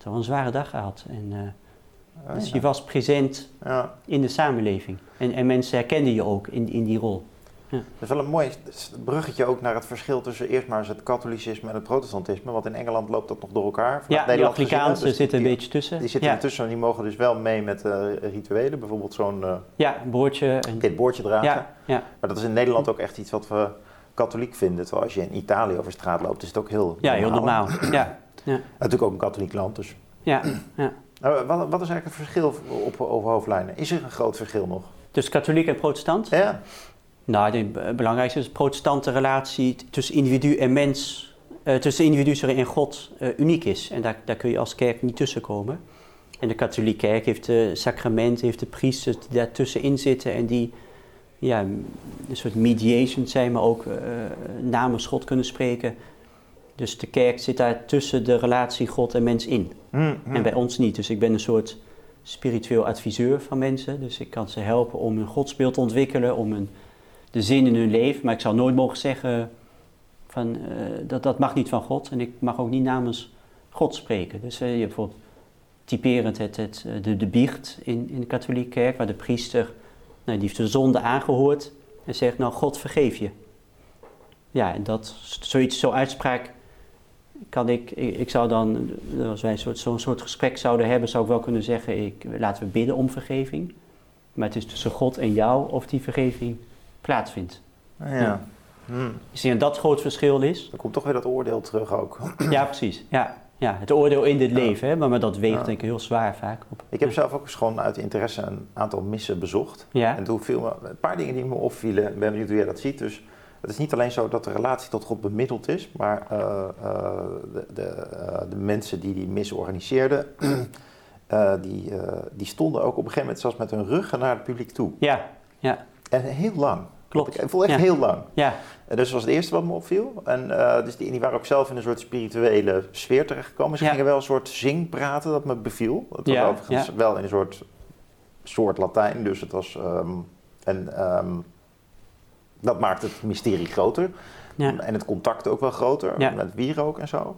toch wel een zware dag gehad. En, eh, dus ja. je was present Ja. in de samenleving. En, en mensen herkenden je ook in, in die rol. Dat is wel een mooi bruggetje ook naar het verschil tussen eerst maar eens het katholicisme en het protestantisme. Want in Engeland loopt dat nog door elkaar. Vanuit Ja, hè. Afrikaanse Dus zitten een die- beetje tussen. Die zitten ja. ertussen en die mogen dus wel mee met eh, rituelen. Bijvoorbeeld zo'n eh Ja, boordje. En, wit boordje dragen. ja, ja, Maar dat is in Nederland ook echt iets wat we katholiek vinden. Terwijl als je in Italië over straat loopt, is het ook heel ja, heel normaal. Ja. Ja. Natuurlijk ook een katholiek land, dus. Ja, ja. Nou, wat, wat is eigenlijk het verschil op, over hoofdlijnen? Is er een groot verschil nog? Dus katholiek en protestant? Ja. Nou, het belangrijkste is de protestante relatie tussen individu en mens, uh, tussen individu sorry, en God, uh, uniek is. En daar, daar kun je als kerk niet tussenkomen. En de katholieke kerk heeft de sacramenten, heeft de priesters die daartussenin zitten en die ja, een soort mediation zijn, maar ook uh, namens God kunnen spreken. Dus de kerk zit daar tussen de relatie God en mens in. Mm, mm. En bij ons niet. Dus ik ben een soort spiritueel adviseur van mensen. Dus ik kan ze helpen om hun godsbeeld te ontwikkelen, om hun, de zin in hun leven. Maar ik zou nooit mogen zeggen van, uh, dat dat mag niet van God. En ik mag ook niet namens God spreken. Dus uh, je hebt bijvoorbeeld typerend het, het, de, de biecht in, in de katholieke kerk, waar de priester, nou, die heeft de zonde aangehoord en zegt, nou God vergeef je. Ja, en dat, zoiets, zo'n uitspraak kan ik, ik, ik, zou dan, als wij zo'n soort, gesprek zouden hebben, zou ik wel kunnen zeggen, ik, laten we bidden om vergeving. Maar het is tussen God en jou of die vergeving plaatsvindt. Ja. Hmm. Je ziet dat groot verschil is. Dan komt toch weer dat oordeel terug ook. Ja, precies. Ja, ja, het oordeel in dit leven, hè? Maar, maar dat weegt denk ik heel zwaar vaak op. Ik heb zelf ook eens gewoon uit interesse een aantal missen bezocht. Ja. En toen viel me een paar dingen die me opvielen. Ik ben benieuwd hoe jij dat ziet. Dus het is niet alleen zo dat de relatie tot God bemiddeld is, maar uh, uh, de, de, uh, de, mensen die die mis organiseerden, die, die stonden ook op een gegeven moment zelfs met hun ruggen naar het publiek toe. Ja, ja. En heel lang. Klopt. Ik voel echt ja. heel lang. Ja. En dus dat was het eerste wat me opviel. En dus die, die waren ook zelf in een soort spirituele sfeer terechtgekomen. Ze Ja. gingen wel een soort zingpraten dat me beviel. Het was Ja, overigens wel in een soort, soort Latijn. Dus het was... ehm, en ehm, dat maakt het mysterie groter. Ja. En het contact ook wel groter. Ja. Met wierook en zo.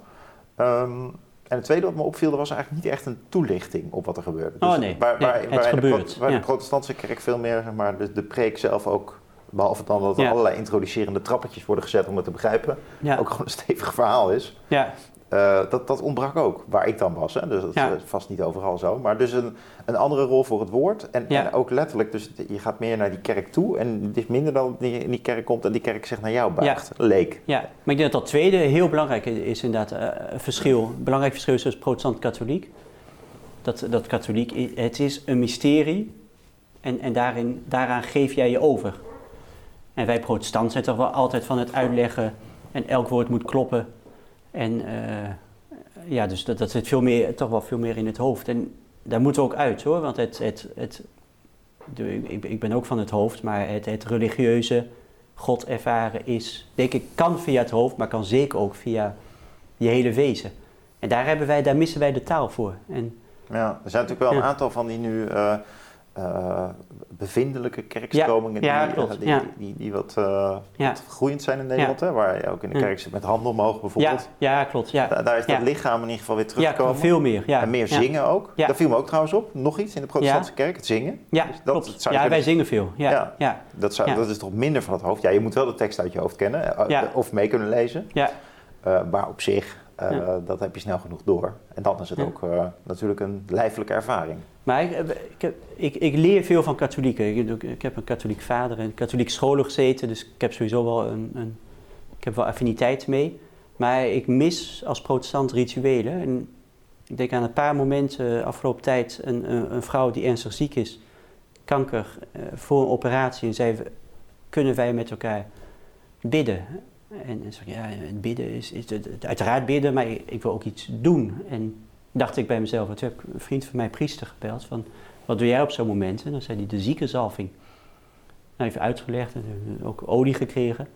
Ehm, en het tweede wat me opviel, er was eigenlijk niet echt een toelichting op wat er gebeurde. Dus Oh, nee. Waar, waar, het waar, in de, waar de protestantse kerk veel meer, zeg maar, de, de preek zelf ook... Behalve dan dat er allerlei introducerende trappetjes worden gezet om het te begrijpen. Ook gewoon een stevig verhaal is. Ja. Eh, dat, dat ontbrak ook, waar ik dan was. Hè. Dus dat Ja. is vast niet overal zo. Maar dus een, een andere rol voor het woord. En, Ja. en ook letterlijk, dus je gaat meer naar die kerk toe. En het is minder dan die in die kerk komt en die kerk zich naar jou buigt. Leek. Ja, maar ik denk dat dat tweede heel belangrijk is inderdaad eh, een verschil. Een belangrijk verschil is tussen protestant-katholiek. Dat, dat katholiek, het is een mysterie en, en daarin, daaraan geef jij je over. En wij protestanten zijn toch wel altijd van het uitleggen en elk woord moet kloppen. En eh, ja, dus dat, dat zit veel meer, toch wel veel meer in het hoofd. En daar moeten we ook uit hoor, want het, het, het, de- ik, ik ben ook van het hoofd, maar het, het religieuze, God ervaren is, denk ik, kan via het hoofd, maar kan zeker ook via je hele wezen. En daar, hebben wij, daar missen wij de taal voor. En, Ja, er zijn natuurlijk wel een aantal van die nu eh, eh, bevindelijke kerkstromingen Ja, ja, die, die, ja. die, die wat, eh, wat groeiend zijn in Nederland. Hè? Waar je ook in de kerk zit met handen omhoog bijvoorbeeld. ja, klopt. Ja, Da- daar is dat lichaam in ieder geval weer ja teruggekomen. veel meer. Ja, en meer zingen ook. Dat viel me ook trouwens op. Nog iets in de protestantse kerk, het zingen. Ja, Dus dat klopt. zou Ja, wij zingen veel. Ja, Ja. Dat, zou, dat is toch minder van het hoofd. Ja, je moet wel de tekst uit je hoofd kennen eh, of mee kunnen lezen. ja. Maar op zich, eh, Ja. dat heb je snel genoeg door. En dan is het Ja. ook eh, natuurlijk een lijfelijke ervaring. Maar ik, ik, heb- ik, ik leer veel van katholieken. Ik, ik heb een katholiek vader en katholiek scholen gezeten, dus ik heb sowieso wel een, een ik heb wel affiniteit mee. Maar ik mis als protestant rituelen. En ik denk aan een paar momenten eh, afgelopen tijd een, een, een vrouw die ernstig ziek is, kanker, eh, voor een operatie. En zei, kunnen wij met elkaar bidden? En dan zeg ja, het bidden is, is het, het- uiteraard bidden, maar ik, ik wil ook iets doen. En dacht ik bij mezelf, en toen heb ik een vriend van mij, priester, gebeld van, wat doe jij op zo'n moment? En dan zei hij, de ziekenzalving. Nou, even uitgelegd en eh, ook olie gekregen.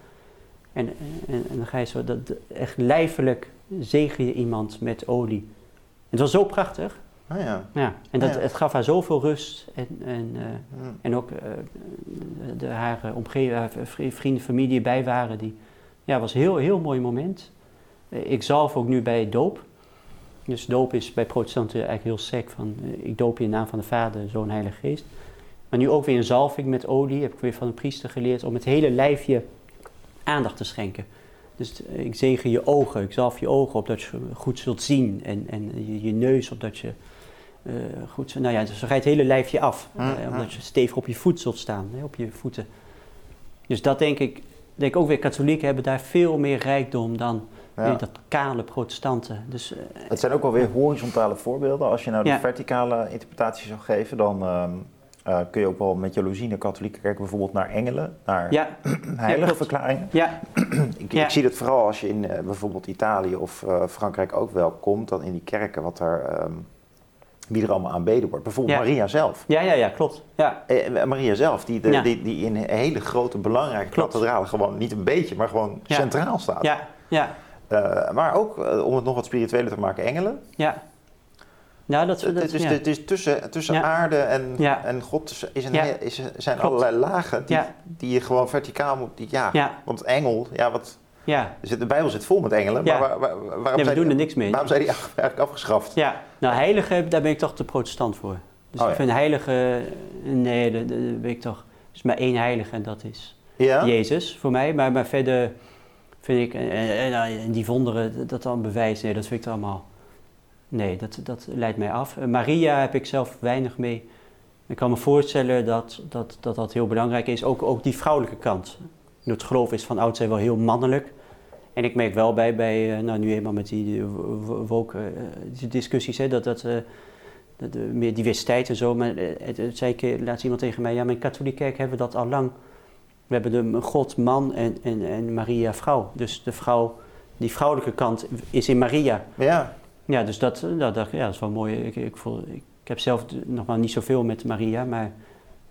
En, en, en dan ga je zo, dat, echt lijfelijk zegen je iemand met olie. Het was zo prachtig. Ah ja. Ja, en dat, Ja. het gaf haar zoveel rust. En, en, eh, Hm. en ook eh, de, haar omgeving, vrienden, familie bij waren. Die, ja, was een heel, heel mooi moment. Eh, ik zalf ook nu bij doop. Dus doop is bij protestanten eigenlijk heel sec. Van, eh, ik doop je in de naam van de Vader, Zoon, Heilige Geest. Maar nu ook weer een zalving met olie. Heb ik weer van een priester geleerd om het hele lijfje aandacht te schenken. Dus eh, ik zegen je ogen, ik zalf je ogen opdat je goed zult zien. En, en je, je neus opdat je eh, goed... Nou ja, dus dan ga je het hele lijfje af. Mm, eh, mm. omdat je stevig op je voet zult staan, hè, op je voeten. Dus dat denk ik, denk ook weer, katholieken hebben daar veel meer rijkdom dan Ja. Dat kale protestanten. Dus, uh, het zijn ook wel weer horizontale voorbeelden. Als je nou de verticale interpretatie zou geven, dan ehm, uh, kun je ook wel met jaloezie naar katholieken kijken, bijvoorbeeld naar engelen, naar ja. heilige verklaringen. Ja. ik, ik, zie dat vooral als je in uh, bijvoorbeeld Italië of Frankrijk ook wel komt, dan in die kerken wat er, um, wie er allemaal aanbeden wordt. Bijvoorbeeld Maria zelf. Ja, ja, ja, klopt. Ja. Maria zelf, die, de, die, die in hele grote belangrijke kathedralen gewoon niet een beetje, maar gewoon centraal staat. Ja, ja. maar ook, om het nog wat spiritueler te maken, engelen. Ja. Nou, dat, dat, het, is, ja. het is tussen, tussen aarde en, en God is een, is, zijn Klopt. allerlei lagen die, die je gewoon verticaal moet. Die, ja, want engel, ja, wat. Ja. de Bijbel zit vol met engelen, maar waar, waar, waarom nee, we zijn doen die, er niks mee. Waarom zijn die eigenlijk afgeschaft? Ja, nou heilige, daar ben ik toch te protestant voor. Dus oh, ik vind heilige, nee, daar ben ik toch, er is maar één heilige en dat is ja? Jezus voor mij. Maar, maar verder vind ik, en, en, en die wonderen, dat dan bewijs, nee, dat vind ik allemaal... Nee, dat, dat leidt mij af. Maria heb ik zelf weinig mee. Ik kan me voorstellen dat dat, dat, dat heel belangrijk is. Ook, ook die vrouwelijke kant. Het geloof is van oudsher wel heel mannelijk. En ik merk wel bij, bij nou nu eenmaal met die woke die discussies, hè, dat, dat, dat meer diversiteit en zo. Maar het, het zei ik, laatst iemand tegen mij, ja, maar in katholieke kerk hebben we dat al lang. We hebben de God man en, en, en Maria vrouw. Dus de vrouw, die vrouwelijke kant is in Maria. Ja. Ja, dus dat, dat, dat, ja, dat is wel mooi. Ik, ik, voel, ik, ik heb zelf nog maar niet zoveel met Maria, maar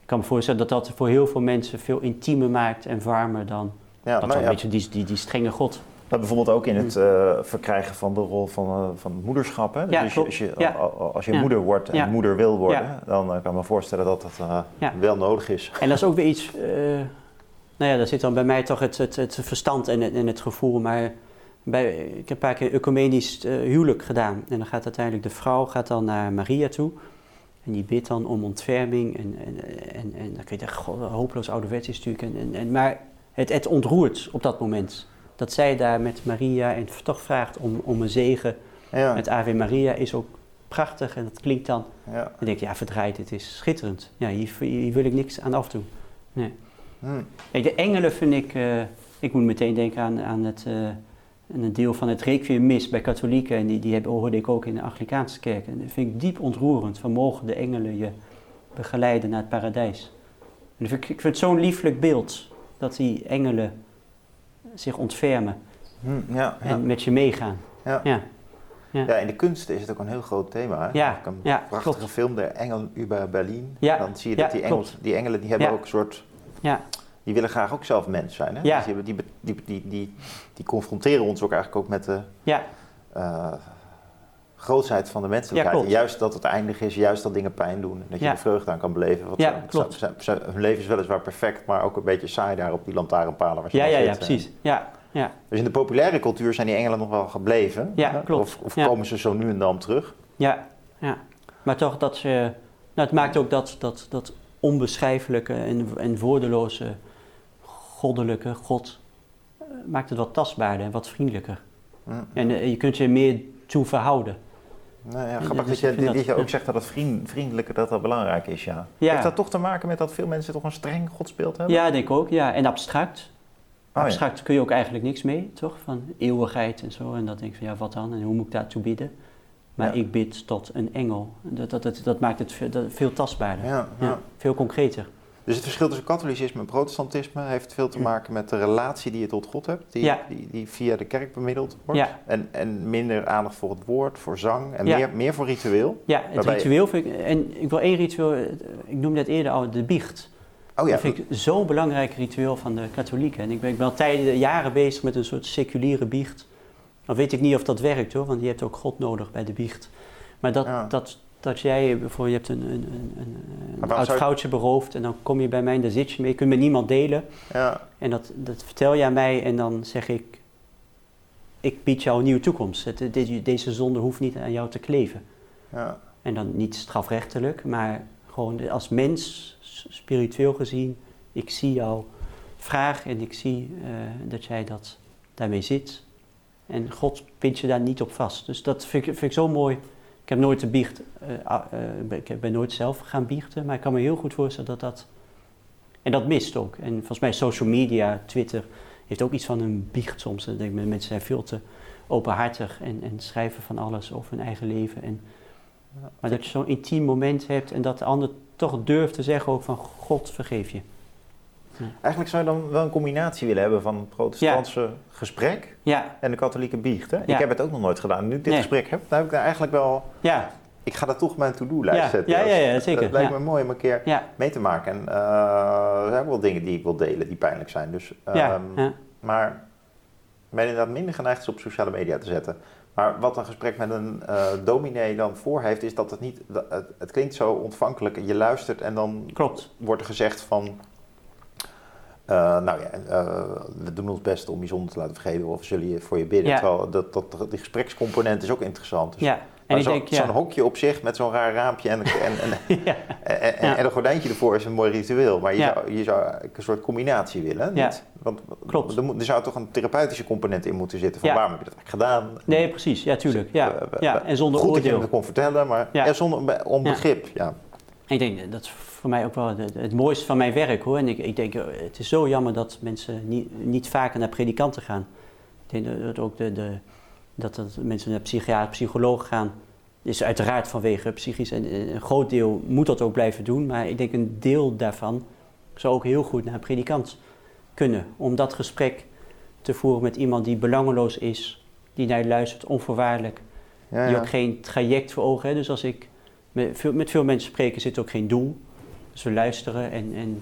ik kan me voorstellen dat dat voor heel veel mensen veel intiemer maakt en warmer dan ja, dat een ja. beetje die, die, die strenge God. Maar bijvoorbeeld ook in het uh, verkrijgen van de rol van, uh, van moederschap. Hè? Ja, dus klopt. als je, ja. als je ja. moeder wordt en moeder wil worden, dan uh, kan ik me voorstellen dat dat wel nodig is. En dat is ook weer iets, nou ja, daar zit dan bij mij toch het, het, het verstand en het, en het gevoel, maar bij, ik heb een paar keer ecumenisch huwelijk gedaan. En dan gaat uiteindelijk de vrouw gaat dan naar Maria toe. En die bidt dan om ontferming. En, en, en, en dan kun je echt hopeloos ouderwets is natuurlijk. En, en, en, maar het, het ontroert op dat moment. Dat zij daar met Maria en toch vraagt om, om een zegen ja. met Ave Maria is ook prachtig. En dat klinkt dan. Ja. Dan denk je, ja verdraaid, het is schitterend. Ja, hier, hier wil ik niks aan afdoen. Nee. Hmm. Kijk, de engelen vind ik... Uh, ik moet meteen denken aan, aan het... Uh, en een deel van het requiem mis bij katholieken, en die, die hebben, hoorde ik ook in de Anglikaanse kerk. En dat vind ik diep ontroerend, van mogen de engelen je begeleiden naar het paradijs. En vind ik, ik vind het zo'n lieflijk beeld, dat die engelen zich ontfermen hm, ja, en met je meegaan. Ja. Ja. In de kunst is het ook een heel groot thema. Hè? Ja, een ja, prachtige klopt. film, De Engel über Berlin. Ja, Dan zie je dat die, engels, die engelen die hebben ook een soort... Ja, Die willen graag ook zelf mens zijn. Hè? Ja. Dus die, hebben- die, die, die, die, confronteren ons ook eigenlijk ook met de ja, eh grootsheid van de menselijkheid. Ja, en juist dat het eindig is, juist dat dingen pijn doen. En dat je Ja. er vreugde aan kan beleven. Ja, klopt. hun leven is weliswaar perfect, maar ook een beetje saai daar op die lantaarnpalen waar ze ja, ja, ja, precies. Ja, ja, Dus in de populaire cultuur zijn die engelen nog wel gebleven. Ja, klopt. Of, of komen ze zo nu en dan terug. ja, ja. Maar toch dat ze... Nou, het maakt ook dat, dat, dat onbeschrijfelijke en, en woordeloze goddelijke God... eh, maakt het wat tastbaarder en wat vriendelijker. Hm. En eh, je kunt je er meer toe verhouden. Nou ja, Dus grappig ik dat je, dat dat- je ook zegt dat het vriend, vriendelijke dat dat belangrijk is, ja. Ja. Heeft dat toch te maken met dat veel mensen toch een streng godsbeeld hebben? Ja, denk ik ook. Ja. En abstract. ja. abstract kun je ook eigenlijk niks mee, toch? Van eeuwigheid en zo. En dat denk ik van, ja, wat dan? En hoe moet ik daartoe bidden? Maar Ja. ik bid tot een engel. Dat, dat, dat, dat maakt het veel, veel tastbaarder. Ja, ja. veel concreter. Dus het verschil tussen katholicisme en protestantisme heeft veel te maken met de relatie die je tot God hebt, die, Ja. die, die via de kerk bemiddeld wordt. Ja. En, en minder aandacht voor het woord, voor zang en Ja. meer, meer voor ritueel. Ja, het ritueel vind ik... En ik wil één ritueel... Ik noemde het eerder al, de biecht. Oh ja, Dat vind ik zo'n belangrijk ritueel van de katholieken. En ik ben, ik ben al tijden, jaren bezig met een soort seculiere biecht. Dan weet ik niet of dat werkt hoor, want je hebt ook God nodig bij de biecht. Maar dat, dat, dat jij bijvoorbeeld, je hebt een, een, een, een, oud zou je- vrouwtje beroofd en dan kom je bij mij en daar zit je mee. Je kunt met niemand delen. ja, En dat, dat vertel je aan mij en dan zeg ik, ik bied jou een nieuwe toekomst. Het, deze zonde hoeft niet aan jou te kleven. ja. En dan niet strafrechtelijk, maar gewoon als mens, spiritueel gezien, ik zie jouw vraag en ik zie eh, dat jij dat daarmee zit. En God pindt je daar niet op vast. Dus dat vind ik, vind ik zo mooi. Ik heb nooit de biecht, eh, eh, ik ben nooit zelf gaan biechten, maar ik kan me heel goed voorstellen dat dat. En dat mist ook. En volgens mij social media, Twitter, heeft ook iets van een biecht soms. Denk ik, mensen zijn veel te openhartig en, en schrijven van alles over hun eigen leven. En, maar dat je zo'n intiem moment hebt en dat de ander toch durft te zeggen ook van God vergeef je. Eigenlijk zou je dan wel een combinatie willen hebben van het protestantse gesprek en de katholieke biecht. Hè? Ik heb het ook nog nooit gedaan. Nu ik dit Nee. gesprek heb, dan heb ik daar eigenlijk wel... ja, Ik ga dat toch op mijn to-do-lijst zetten. ja, ja, ja, Dat- zeker, Dat lijkt me mooi om een keer mee te maken. En eh, er zijn ook wel dingen die ik wil delen die pijnlijk zijn. Dus, ehm. Maar ik ben inderdaad minder geneigd ze op sociale media te zetten. Maar wat een gesprek met een eh dominee dan voor heeft, is dat het niet... dat- het, het klinkt zo ontvankelijk. Je luistert en dan klopt. wordt er gezegd van... eh, nou ja, eh, we doen ons best om je zonde te laten vergeven of zullen je voor je bidden. Ja. Terwijl dat, dat, die gesprekscomponent is ook interessant. Dus, Ja, en zo- zo'n hokje op zich met zo'n raar raampje en, en, en, ja, en, een gordijntje ervoor is een mooi ritueel. Maar je, zou, je zou een soort combinatie willen. Ja. Niet? Want Klopt. Er, moet, er zou toch een therapeutische component in moeten zitten. Van waarom heb je dat eigenlijk gedaan? nee, precies, ja, tuurlijk. Ja, Eh, we- ja, we- en zonder Goed dat je oordeel. het kon vertellen, maar zonder om Ja. Ik denk dat is voor mij ook wel het, het mooiste van mijn werk hoor. En ik, ik denk, eh, het is zo jammer dat mensen niet, niet vaker naar predikanten gaan. Ik denk dat- ook de, de, dat, dat mensen naar psychiater, psycholoog gaan. Is uiteraard vanwege psychisch. En eh, een groot deel moet dat ook blijven doen. Maar ik denk een deel daarvan zou ook heel goed naar een predikant kunnen. Om dat gesprek te voeren met iemand die belangeloos is. Die naar je luistert, onvoorwaardelijk. Ja, Die ook geen traject voor ogen heeft. Dus als ik met veel, met veel mensen spreek, zit ook geen doel. Dus we luisteren en, en,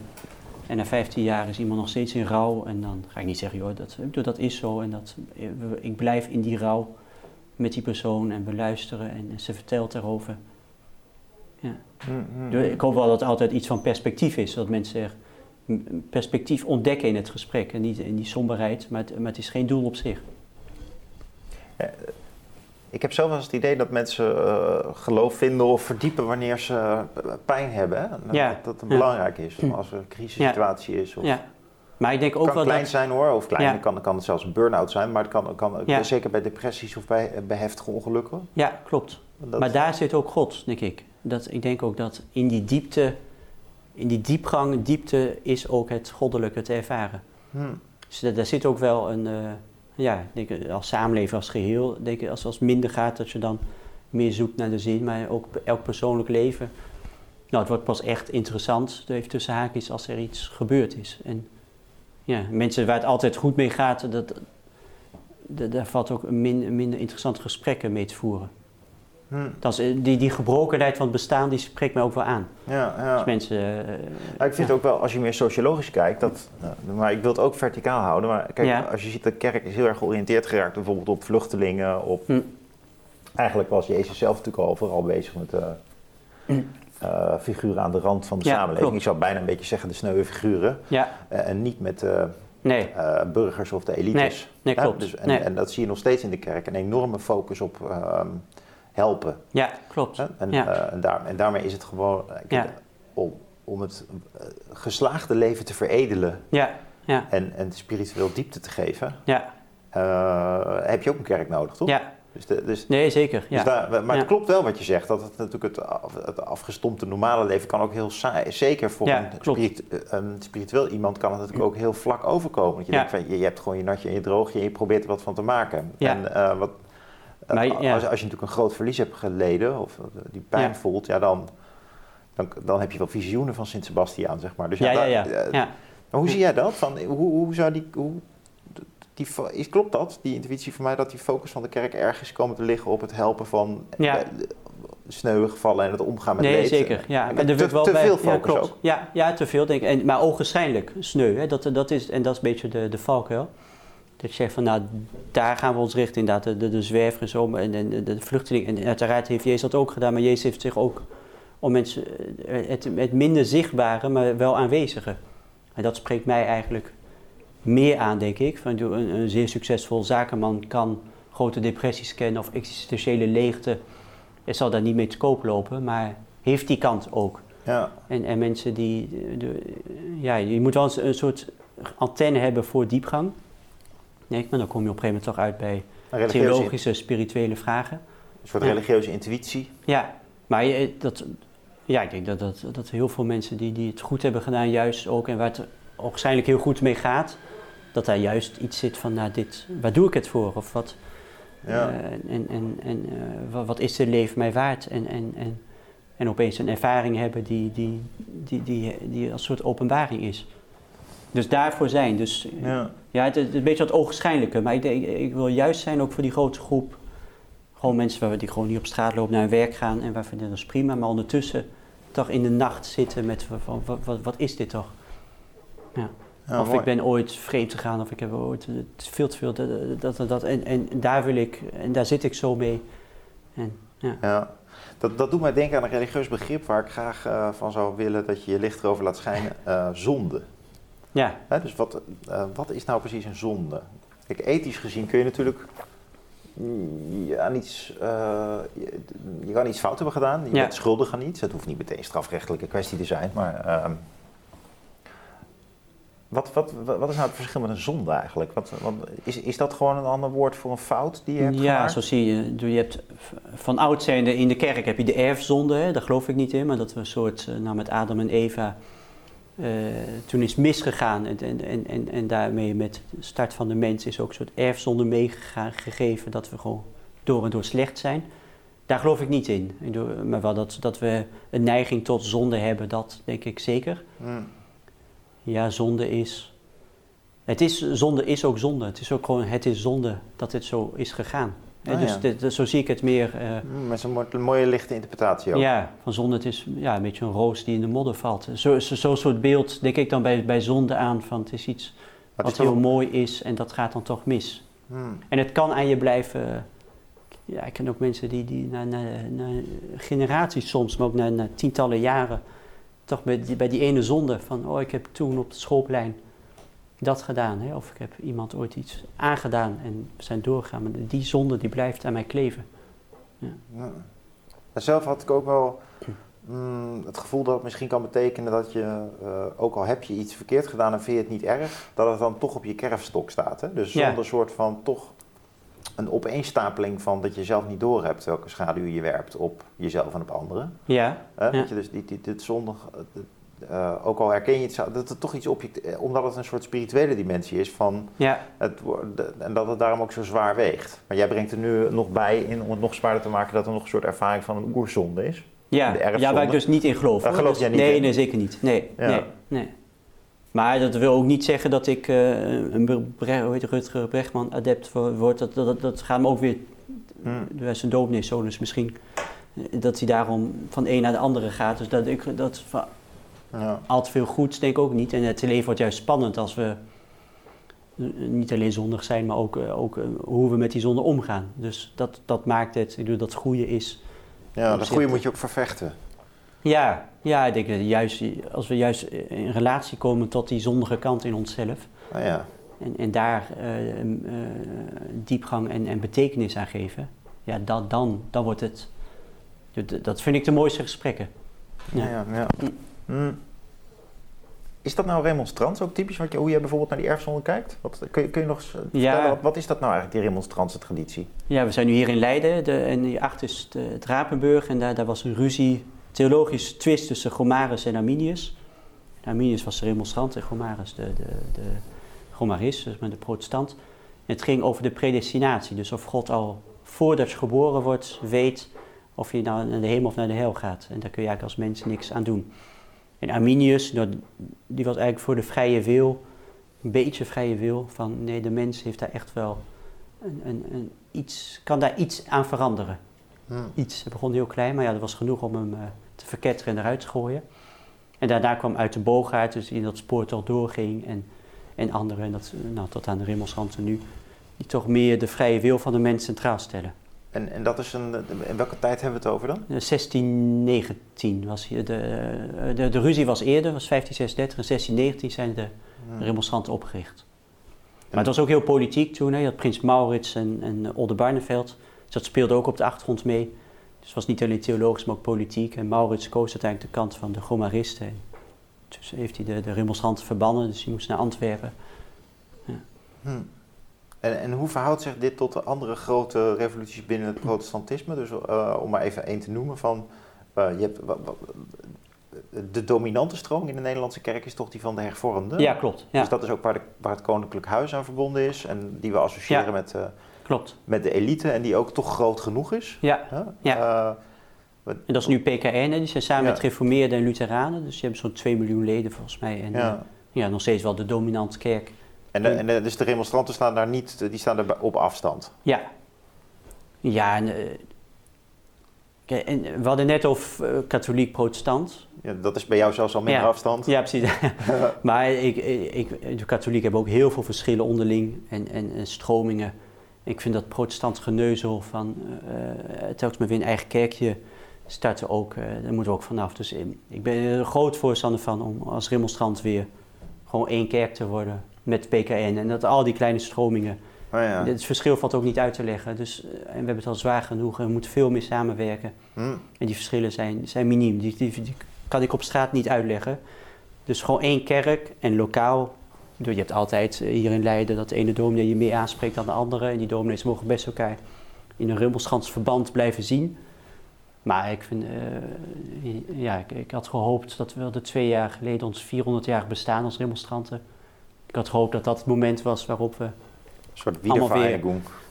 en na 15 jaar is iemand nog steeds in rouw. En dan ga ik niet zeggen, joh, dat, dat is zo. En dat, ik blijf in die rouw met die persoon en we luisteren en, en ze vertelt erover. Hm, hm. Dus Ik hoop wel dat er altijd iets van perspectief is. Dat mensen er perspectief ontdekken in het gesprek. En niet in die somberheid, maar het, maar het is geen doel op zich. Ik heb zelf wel eens het idee dat mensen eh, geloof vinden of verdiepen wanneer ze eh, pijn hebben. Hè? Dat, Ja. dat het belangrijk is. Hm. Als er een crisissituatie is. Of, Ja. Maar ik denk ook kan wel klein dat... zijn hoor, of klein Ja. kan, kan het zelfs een burn-out zijn, maar het kan, kan Ja. zeker bij depressies of bij, bij heftige ongelukken. Ja, klopt. Dat, Maar daar zit ook God, denk ik. Dat, ik denk ook dat in die diepte, in die diepgang, diepte is ook het goddelijke te ervaren. Hm. Dus daar, daar zit ook wel een, eh, ja, denk als samenleven als geheel, denk ik als het minder gaat, dat je dan meer zoekt naar de zin, maar ook elk persoonlijk leven. Nou, het wordt pas echt interessant, even tussen haakjes, als er iets gebeurd is. En ja, mensen waar het altijd goed mee gaat, dat, dat, daar valt ook een min- minder interessante gesprekken mee te voeren. Hm. Dat is, eh, die, die gebrokenheid van het bestaan, die spreekt mij ook wel aan. Ja, ja. Als mensen... eh, ik vind ook wel, als je meer sociologisch kijkt, dat, nou, maar ik wil het ook verticaal houden. Maar kijk, als je ziet, de kerk is heel erg georiënteerd geraakt bijvoorbeeld op vluchtelingen. Op, Hm. Eigenlijk was Jezus zelf natuurlijk al vooral bezig met eh, figuren aan de rand van de samenleving. klopt. Ik zou bijna een beetje zeggen de sneuwe figuren. ja, en niet met nee, burgers of de elites. nee, Ja, klopt. dus, en, nee. en dat zie je nog steeds in de kerk. Een enorme focus op ehm, helpen. ja, klopt. En, Ja. eh, en, daar, en daarmee is het gewoon eh, kijk, om, om het eh, geslaagde leven te veredelen Ja, ja, en, en spiritueel diepte te geven, ja, heb je ook een kerk nodig, toch? ja. Dus de, dus, Nee, zeker. dus Ja. daar, maar het klopt wel wat je zegt, dat het natuurlijk het, af- het afgestompte normale leven kan ook heel saai. Zeker voor een, spirit- een spiritueel iemand kan het natuurlijk ook heel vlak overkomen. Want je, Ja. denkt van, je, je hebt gewoon je natje en je droogje en je probeert er wat van te maken. Ja. En wat, Maar, als, ja. als je natuurlijk een groot verlies hebt geleden of eh, die pijn Ja. voelt, ja dan, dan, dan heb je wel visioenen van Sint Sebastiaan, zeg maar. Dus Ja, ja, ja. eh, ja. maar hoe zie jij dat? Van, hoe, hoe zou die, hoe, die, is, klopt dat, die intuïtie van mij, dat die focus van de kerk ergens komen te liggen op het helpen van Ja. eh, sneuwe gevallen en het omgaan met Nee, leed? zeker. Ja, er te, wordt wel te bij, veel ja, focus klopt. ook. Ja, ja, te veel denk ik. En, maar ogenschijnlijk sneu. Hè? Dat, dat is, en dat is een beetje de, de valkuil. Dat je zegt van, nou, daar gaan we ons richten inderdaad. De, de, de zwerver en zo, en de, de, de vluchteling. En uiteraard heeft Jezus dat ook gedaan, maar Jezus heeft zich ook om mensen, eh, het, het minder zichtbare, maar wel aanwezige. En dat spreekt mij eigenlijk meer aan, denk ik. Van, een, een zeer succesvol zakenman kan grote depressies kennen of existentiële leegte. Hij zal daar niet mee te koop lopen, maar heeft die kant ook. Ja. En, en mensen die, de- de- ja, je moet wel eens een soort antenne hebben voor diepgang. Nee, maar dan kom je op een gegeven moment toch uit bij religieuze, theologische, spirituele vragen. een soort Ja. religieuze intuïtie. Ja, maar je, dat, ja, ik denk dat, dat, dat heel veel mensen die, die het goed hebben gedaan, juist ook, en waar het waarschijnlijk heel goed mee gaat, dat daar juist iets zit van, nou, dit, waar doe ik het voor? Of wat, Ja. Eh, en en, en eh, wat, wat is het leven mij waard? En, en, en, en opeens een ervaring hebben die, die, die, die, die als soort openbaring is. Dus daarvoor zijn. Dus Ja. ja, het, het is een beetje wat ogenschijnlijke. Maar ik, ik wil juist zijn ook voor die grote groep. Gewoon mensen waar die gewoon niet op straat lopen naar hun werk gaan. En waarvan dat is prima. Maar ondertussen toch in de nacht zitten met van, wat, wat, wat is dit toch? Ja. Ja, of mooi. ik ben ooit vreemd gegaan. Of ik heb ooit veel te veel. Dat, dat, dat, dat- en, en daar wil ik. En daar zit ik zo mee. En, ja. Ja. Dat, dat doet mij denken aan een religieus begrip waar ik graag eh, van zou willen dat je je licht erover laat schijnen. eh, zonde. Ja, Hè, dus wat, eh, wat is nou precies een zonde? Kijk, ethisch gezien kun je natuurlijk mm, je aan iets, eh, je, je kan iets fout hebben gedaan. Je Ja. bent schuldig aan iets. Het hoeft niet meteen een strafrechtelijke kwestie te zijn, maar ehm, wat, wat, wat is nou het verschil met een zonde eigenlijk? Wat, wat, is, is dat gewoon een ander woord voor een fout die je hebt ja gemaakt? zo zie je. Je hebt van oud zijnde in de kerk heb je de erfzonde. Hè? Daar geloof ik niet in. Maar dat we een soort, eh, nou met Adam en Eva. Eh, toen is misgegaan. En, en, en, en, en daarmee met de start van de mens is ook een soort erfzonde meegegeven. Dat we gewoon door en door slecht zijn. Daar geloof ik niet in. Maar wel dat, dat we een neiging tot zonde hebben, dat denk ik zeker. Hmm. Ja, zonde is. Het is, zonde is ook zonde. Het is ook gewoon, het is zonde dat het zo is gegaan. Ah, dus ja. dit- zo zie ik het meer. eh, Hmm, Met zo'n mooi- mooie lichte interpretatie ook. ja, van zonde, het is ja, een beetje een roos die in de modder valt. Zo'n zo, zo'n soort beeld denk ik dan bij, bij zonde aan, van het is iets wat heel toch- mooi is en dat gaat dan toch mis. Hmm. En het kan aan je blijven. Ja, ik ken ook mensen die, die na, na, na generaties soms, maar ook na, na tientallen jaren, toch bij die, bij die ene zonde van, oh, ik heb toen op het schoolplein dat gedaan. Hè? Of ik heb iemand ooit iets aangedaan en we zijn doorgegaan. Maar die zonde die blijft aan mij kleven. Ja. En zelf had ik ook wel mm, het gevoel dat het misschien kan betekenen dat je, eh, ook al heb je iets verkeerd gedaan en vind je het niet erg, dat het dan toch op je kerfstok staat. Hè? Dus Ja. zonder soort van toch een opeenstapeling van dat je zelf niet doorhebt welke schaduw je werpt op jezelf en op anderen. Ja, Hè? Ja. Dat je dus die, die, dit zondig, eh, ook al herken je het, dat het toch iets object, eh, omdat het een soort spirituele dimensie is van ja, het, de- en dat het daarom ook zo zwaar weegt. Maar jij brengt er nu nog bij in om het nog zwaarder te maken dat er nog een soort ervaring van een oerzonde is. ja. De ja, waar ik dus niet in geloof. Daar geloof Dus- jij niet nee, in? nee, zeker niet. Nee, Ja. nee, nee. Maar dat wil ook niet zeggen dat ik eh, een het, Rutger Brechtman adept wo- word. Dat, dat, dat gaat me ook weer Hmm. Is een domineeszoon, dus misschien dat hij daarom van de een naar de andere gaat. Dus dat ik dat Ja. al te veel goeds denk ik ook niet. En het leven wordt juist spannend als we eh, niet alleen zondig zijn, maar ook, eh, ook eh, hoe we met die zonde omgaan. Dus dat, dat maakt het, ik bedoel, dat goede is. ja, dat goede moet je ook vervechten. Ja, ja, ik denk dat juist, als we juist in relatie komen tot die zondige kant in onszelf. Nou ja. En, en daar diepgang en, en betekenis aan geven, ja, dat, dan, dan wordt het. dat- vind ik de mooiste gesprekken. Ja. Ja. Ja, ja. Is dat nou remonstrants ook typisch wat je, hoe jij bijvoorbeeld naar die erfzonde kijkt? Wat, kun, je, kun je nog eens vertellen, wat, wat is dat nou eigenlijk, die remonstrantse traditie? Ja, we zijn nu hier in Leiden de, en hierachter is het, eh, het Rapenburg. En daar, daar was een ruzie, theologisch twist tussen Gomarus en Arminius. En Arminius was de remonstrant en Gomarus de, de, de Gomarist, dus met de protestant. En het ging over de predestinatie, dus of God al voordat je geboren wordt weet of je nou naar de hemel of naar de hel gaat. En daar kun je eigenlijk als mens niks aan doen. En Arminius, die was eigenlijk voor de vrije wil, een beetje vrije wil, van nee, de mens heeft daar echt wel een, een, een iets, kan daar iets aan veranderen. Hmm. Iets. Het begon heel klein, maar ja, dat was genoeg om hem eh, te verketteren en eruit te gooien. En daarna kwam uit de Boogaard, dus die in dat spoor toch doorging. En, en anderen, en dat, nou, tot aan de remonstranten nu, die toch meer de vrije wil van de mens centraal stellen. En, en dat is een, in welke tijd hebben we het over dan? Eh, 1619 was hier de, eh, de, de ruzie was eerder, was 1536. En 1619 zijn de Hmm. remonstranten opgericht. Maar het was ook heel politiek toen. Hè. Je had prins Maurits en, en Oldenbarneveld. Dus dat speelde ook op de achtergrond mee. Dus het was niet alleen theologisch, maar ook politiek. En Maurits koos uiteindelijk de kant van de Gomaristen. En Dus heeft hij de, de remonstranten verbannen, dus die moest naar Antwerpen. Hmm. En, en hoe verhoudt zich dit tot de andere grote revoluties binnen het protestantisme? Dus eh, om maar even één te noemen van... eh, je hebt, de dominante stroom in de Nederlandse kerk is toch die van de hervormden? Ja, klopt. Ja. Dus dat is ook waar, de, waar het koninklijk huis aan verbonden is. En die we associëren Ja. met, eh, klopt. met de elite en die ook toch groot genoeg is. Ja? Ja. En dat is nu PKN, hè? die zijn samen met Reformeerden en Lutheranen. Dus die hebben zo'n 2 miljoen leden volgens mij. En ja, nog steeds wel de dominante kerk. En, de, en de- dus de remonstranten staan daar niet, die staan er op afstand. Ja. Ja, en, eh, en we hadden net over eh, katholiek-protestant. Ja, dat is bij jou zelfs al minder Ja. afstand. Ja, precies. maar ik, ik, de katholieken hebben ook heel veel verschillen onderling en, en, en stromingen. Ik vind dat protestant geneuzel van eh, telkens maar weer een eigen kerkje starten ook, daar moeten we ook vanaf. Dus ik ben er groot voorstander van om als remonstrant weer gewoon één kerk te worden met PKN. En dat al die kleine stromingen, Oh ja. het verschil valt ook niet uit te leggen. Dus, eh, en we hebben het al zwaar genoeg en we moeten veel meer samenwerken. Hm. En die verschillen zijn, zijn miniem. Die, die, die kan ik op straat niet uitleggen. Dus gewoon één kerk en lokaal. Je hebt altijd eh, hier in Leiden dat de ene dominee je meer aanspreekt dan de andere. En die dominees mogen best elkaar in een rubbelschans verband blijven zien. Maar ik vind, eh, ja, ik, ik had gehoopt dat we de twee jaar geleden ons 400-jarig bestaan als remonstranten. Ik had gehoopt dat dat het moment was waarop we Een soort Allemaal weer.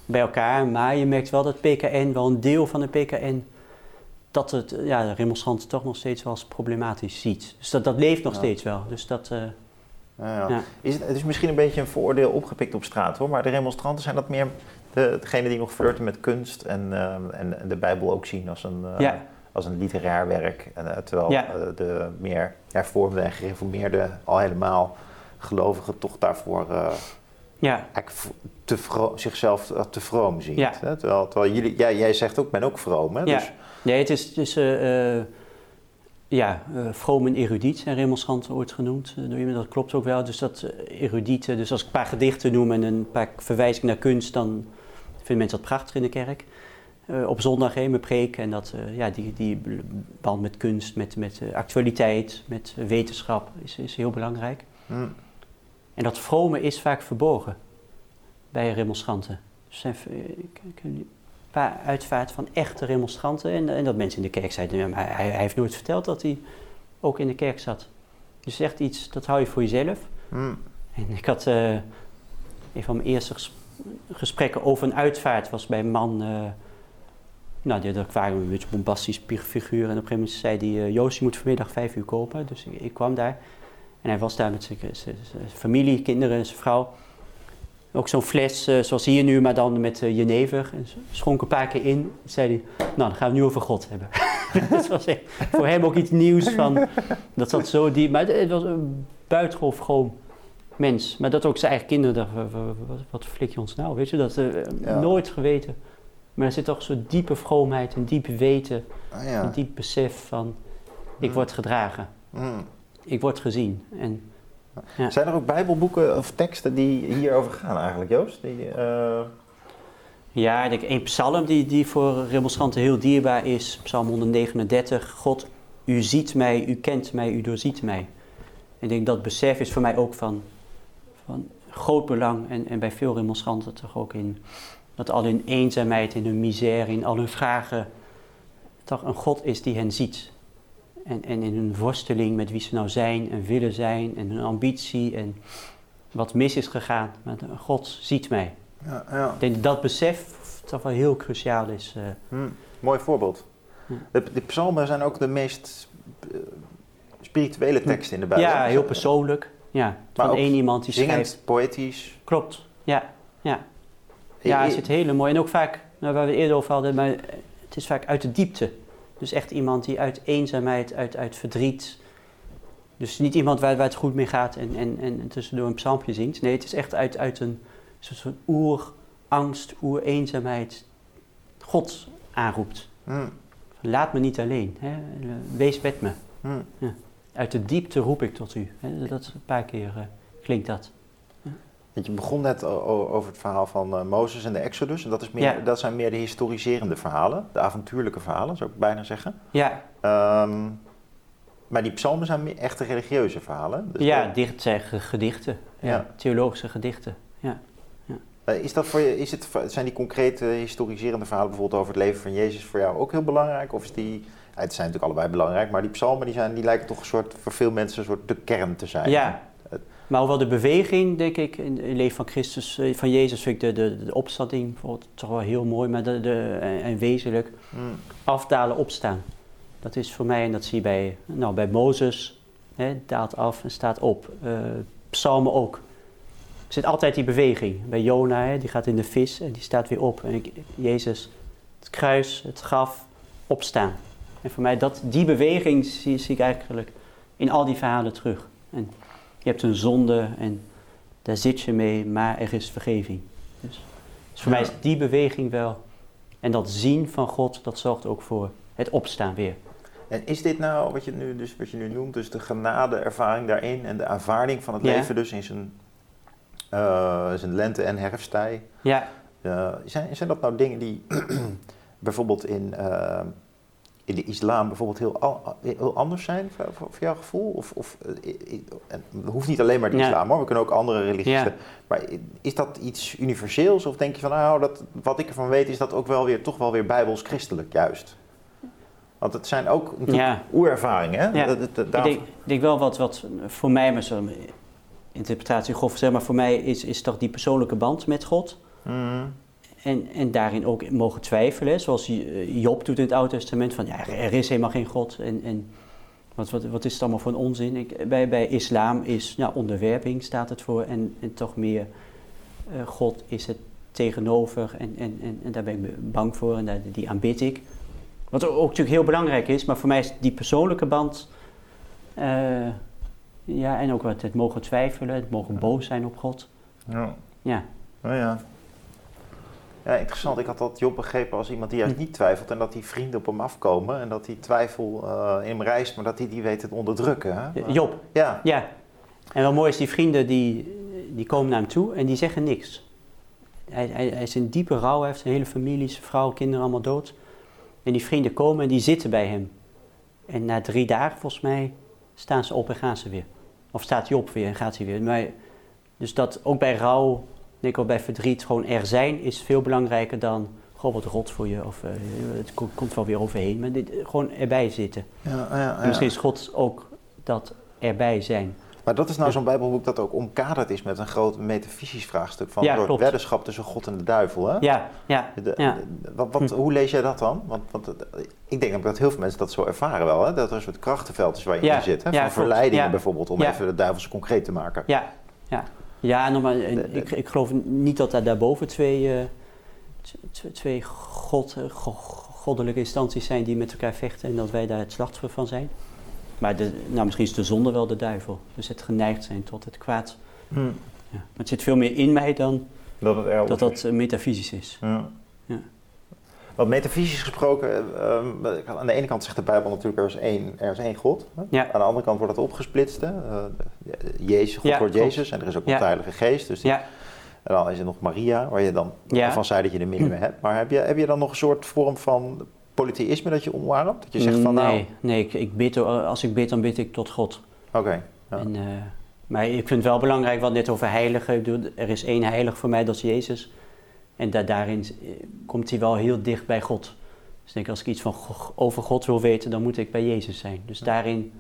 bij elkaar. Maar je merkt wel dat PKN, wel een deel van de PKN, dat het ja, de remonstranten toch nog steeds wel als problematisch ziet. Dus dat, dat leeft nog Ja. steeds wel. Dus dat, eh, Ja. Is het, het is misschien een beetje een vooroordeel opgepikt op straat hoor, maar de remonstranten zijn dat meer de, degene die nog flirten met kunst en, eh, en, en de Bijbel ook zien als een, eh, ja, als een literair werk. En, terwijl de meer hervormde en gereformeerde al helemaal gelovigen toch daarvoor eh, ja, te zichzelf te, te vroom zien. Ja. Terwijl, terwijl jullie, jij, jij zegt ook, ik ben ook vroom. Hè? Ja. Dus, nee, het is, het is eh, eh, ja, eh vroom en erudiet zijn remonstranten ooit genoemd eh, door iemand. Dat klopt ook wel. Dus dat eh, erudiete, dus als ik een paar gedichten noem en een paar verwijzingen naar kunst, dan vinden mensen dat prachtig in de kerk. Eh, op zondag heen, mijn preek. En dat, eh, ja, die, die band met kunst, met, met eh, actualiteit, met eh, wetenschap is, is heel belangrijk. hm, En dat vrome is vaak verborgen bij remonstranten. Dus er zijn eh, ik- ik- een paar uitvaart van echte remonstranten. En, en dat mensen in de kerk zeiden, maar hij, hij heeft nooit verteld dat hij ook in de kerk zat. Dus echt iets, dat hou je voor jezelf. hm. En ik had eh, een van mijn eerste ges- gesprekken over een uitvaart was bij een man. eh, nou, die, dat waren een beetje bombastisch pi- figuur. En op een gegeven moment zei hij: eh, Joost, je moet vanmiddag vijf uur kopen. Dus ik, ik kwam daar. En hij was daar met zijn, zijn- zijn familie, kinderen en zijn vrouw. Ook zo'n fles eh, zoals hier nu, maar dan met eh, jenever. En ze schonk een paar keer in. Zei hij: Nou, dan gaan we het nu over God hebben. dat was echt voor hem ook iets nieuws van. Dat zat zo diep. Maar het, het was een buitengewoon mens. Maar dat ook zijn eigen kinderen dachten, "Wa- wa- wat, wat flik je ons nou? Weet je, dat eh, Ja. nooit geweten. Maar er zit toch zo'n diepe vroomheid, een diep weten, Ah, ja. een diep besef van, ik Mm. word gedragen, Hm. Ik word gezien. En Ja. Zijn er ook bijbelboeken of teksten die hierover gaan eigenlijk, Joost? Die, eh, ja, één psalm die, die voor remonstranten heel dierbaar is, psalm 139, God, u ziet mij, u kent mij, u doorziet mij. Ik denk dat besef is voor mij ook van, van groot belang en, en bij veel remonstranten toch ook in dat al hun eenzaamheid, in hun misère, in al hun vragen, toch een God is die hen ziet. En, en in hun worsteling met wie ze nou zijn en willen zijn en hun ambitie en wat mis is gegaan. Maar God ziet mij. ja, ja. Ik denk dat dat besef toch wel heel cruciaal is. eh. Hm, Mooi voorbeeld. De, de psalmen zijn ook de meest eh, spirituele teksten in de Bijbel. ja, heel persoonlijk. Ja, van één iemand die schrijft. Poëtisch. Klopt, ja. Ja, ja er zit hele mooi. En ook vaak, nou, waar we het eerder over hadden, maar het is vaak uit de diepte. Dus echt iemand die uit eenzaamheid, uit, uit verdriet. Dus niet iemand waar, waar het goed mee gaat en, en, en tussendoor een psalmpje zingt. Nee, het is echt uit, uit een soort van oerangst, oereenzaamheid. God aanroept. hm, Laat me niet alleen. Hè? Wees met me. hm. Uit de diepte roep ik tot u. Hè? Dat een paar keer eh, klinkt dat. Want je begon net over het verhaal van eh, Mozes en de Exodus. En dat, is meer, Ja. dat zijn meer de historiserende verhalen. De avontuurlijke verhalen, zou ik bijna zeggen. Ja, Ehm, maar die psalmen zijn meer echte religieuze verhalen. Dus ja dat- dicht zijn ge- gedichten. Ja. Ja. Theologische gedichten. eh, is dat voor je, is het, zijn die concrete historiserende verhalen bijvoorbeeld over het leven van Jezus voor jou ook heel belangrijk? Of is die, ja, het zijn natuurlijk allebei belangrijk, maar die psalmen die zijn, die lijken toch een soort, voor veel mensen een soort de kern te zijn. Ja. Maar hoewel de beweging, denk ik, in het leven van Christus, eh, van Jezus, vind ik de, de, de opstanding bijvoorbeeld toch wel heel mooi, maar de, de, en, en wezenlijk Mm. afdalen, opstaan. Dat is voor mij, en dat zie je bij, nou, bij Mozes, hè, daalt af en staat op. Eh, psalmen ook. Er zit altijd die beweging. Bij Jona, hè, die gaat in de vis en die staat weer op. En ik, Jezus, het kruis, het graf, opstaan. En voor mij, dat, die beweging zie, zie ik eigenlijk in al die verhalen terug. En je hebt een zonde en daar zit je mee, maar er is vergeving. Dus, dus voor Ja. mij is die beweging wel. En dat zien van God, dat zorgt ook voor het opstaan weer. En is dit nou wat je nu, dus, wat je nu noemt, dus de genade, ervaring daarin en de aanvaarding van het Ja. leven dus in zijn, eh, zijn lente- en herfsttij? Ja, Eh, zijn, zijn dat nou dingen die bijvoorbeeld in, eh, in de islam bijvoorbeeld heel, al- heel anders zijn voor, voor, voor jouw gevoel? Of, of, eh, i- en het hoeft niet alleen maar de Ja. islam hoor, we kunnen ook andere religies Ja. Maar is dat iets universeels of denk je van nou, dat, wat ik ervan weet is dat ook wel weer, toch wel weer bijbels-christelijk juist? Want het zijn ook ja. oerervaringen hè? Ja. Ik denk, wel wat, wat voor mij, maar zo'n interpretatie grof zeg maar voor mij is, is toch die persoonlijke band met God. Mhm. En, en daarin ook mogen twijfelen, zoals eh, Job doet in het Oude Testament, van ja, er is helemaal geen God. En, en wat, wat, wat is het allemaal voor een onzin? Ik, bij, bij islam is ja, onderwerping, staat het voor, en, en toch meer eh, God is het tegenover en, en, en, en daar ben ik bang voor en daar, die aanbid ik. Wat ook natuurlijk heel belangrijk is, maar voor mij is die persoonlijke band, eh, ja, en ook wat het mogen twijfelen, het mogen boos zijn op God. Ja. Ja, Oh ja. Ja, interessant. Ik had dat Job begrepen als iemand die juist Hm. niet twijfelt en dat die vrienden op hem afkomen en dat die twijfel eh, in hem reist, maar dat hij die weet te onderdrukken. Hè? Eh, Job, Ja. Ja, en wel mooi is, die vrienden die, die komen naar hem toe en die zeggen niks. Hij, hij, hij is in diepe rouw, hij heeft zijn hele familie, zijn vrouw, kinderen allemaal dood. En die vrienden komen en die zitten bij hem. En na drie dagen, volgens mij, staan ze op en gaan ze weer. Of staat hij op weer en gaat hij weer. Maar, dus dat ook bij rouw, denk ik ook bij verdriet, gewoon er zijn is veel belangrijker dan... Goh, wat rot voor je, of eh, het ko- komt wel weer overheen. Maar dit, gewoon erbij zitten. Ja, ja, En ja. misschien is God ook dat erbij zijn. Maar dat is nou Ja. zo'n Bijbelboek dat ook omkaderd is met een groot metafysisch vraagstuk van Ja, klopt. weddenschap tussen God en de duivel. Hè? Ja, ja, De- ja. de- wat, wat, Hoe lees jij dat dan? Want, want het- ik denk dat heel veel mensen dat zo ervaren wel. Hè? Dat er een soort krachtenveld is waar je Ja, in zit. Hè? Van verleidingen Ja. bijvoorbeeld, om Ja. even de duivelse concreet te maken. Ja, ja. Ja, de- ik, ik geloof niet dat daar daarboven twee, eh, twee god, eh, go- goddelijke instanties zijn die met elkaar vechten en dat wij daar het slachtoffer van zijn. Maar de, nou, misschien is de zonde wel de duivel. Dus het geneigd zijn tot het kwaad. Hm. Ja. Maar het zit veel meer in mij dan Dat het dat dat eh, metafysisch is. Ja. Ja. Want metafysisch gesproken, eh, ehm, aan de ene kant zegt de Bijbel natuurlijk er is één, er is één God. Ja. Aan de andere kant wordt het opgesplitst. Hè? Eh, Jezus, God Ja, wordt klopt. Jezus en er is ook Ja. de Heilige Geest. Dus die- En dan is er nog Maria, waar je dan van zei dat je er minder mee hebt. Maar heb je, heb je dan nog een soort vorm van polytheïsme dat je omarmt? Dat je zegt van nee, nou, nee ik, ik bid, als ik bid, dan bid ik tot God. oké. En, eh, maar ik vind het wel belangrijk, wat net over heiligen. Er is één heilig voor mij, dat is Jezus. En da daarin eh, komt hij wel heel dicht bij God. Dus ik denk, als ik iets van over God wil weten, dan moet ik bij Jezus zijn. Dus daarin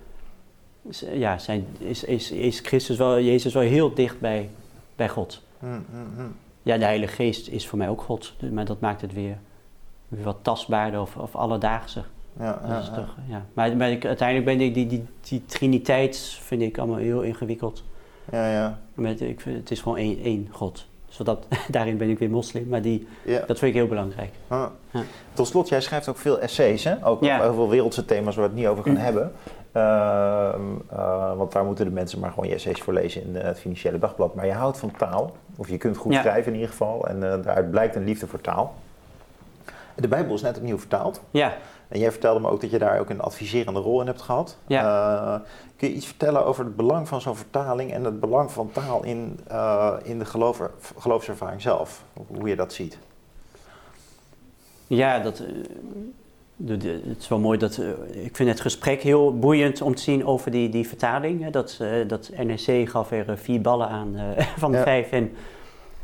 is, eh, ja, zijn, is, is, is Christus wel, Jezus wel heel dicht bij, bij God. Hm, hm, hm. Ja, de Heilige Geest is voor mij ook God. Dus- Maar dat maakt het weer, weer wat tastbaarder of, of alledaagser. Ja, Dat ja, is ja. toch, ja. Maar, maar ik, uiteindelijk ben ik die, die, die triniteit vind ik allemaal heel ingewikkeld. ja, ja. Met, ik, vind- het is gewoon één, één God. Dus wat dat, daarin ben ik weer moslim, maar die, ja. dat vind ik heel belangrijk. Ah. Ja. Tot slot, jij schrijft ook veel essays, hè? ook Ja. over heel veel wereldse thema's waar we het niet over gaan Mm. hebben. Ehm, eh, want daar moeten de mensen maar gewoon je essays voor lezen in eh, het Financiële Dagblad. Maar je houdt van taal, of je kunt goed Ja. schrijven in ieder geval, en eh, daaruit blijkt een liefde voor taal. De Bijbel is net opnieuw vertaald. Ja, En jij vertelde me ook dat je daar ook een adviserende rol in hebt gehad. Ja. Eh, kun je iets vertellen over het belang van zo'n vertaling en het belang van taal in, eh, in de gelover, geloofservaring zelf? Hoe je dat ziet? ja dat, eh, de, de- het is wel mooi dat, ik vind het gesprek heel boeiend om te zien over die, die vertaling. Hè. Dat, dat NEC gaf er vier ballen aan van de Ja. vijf en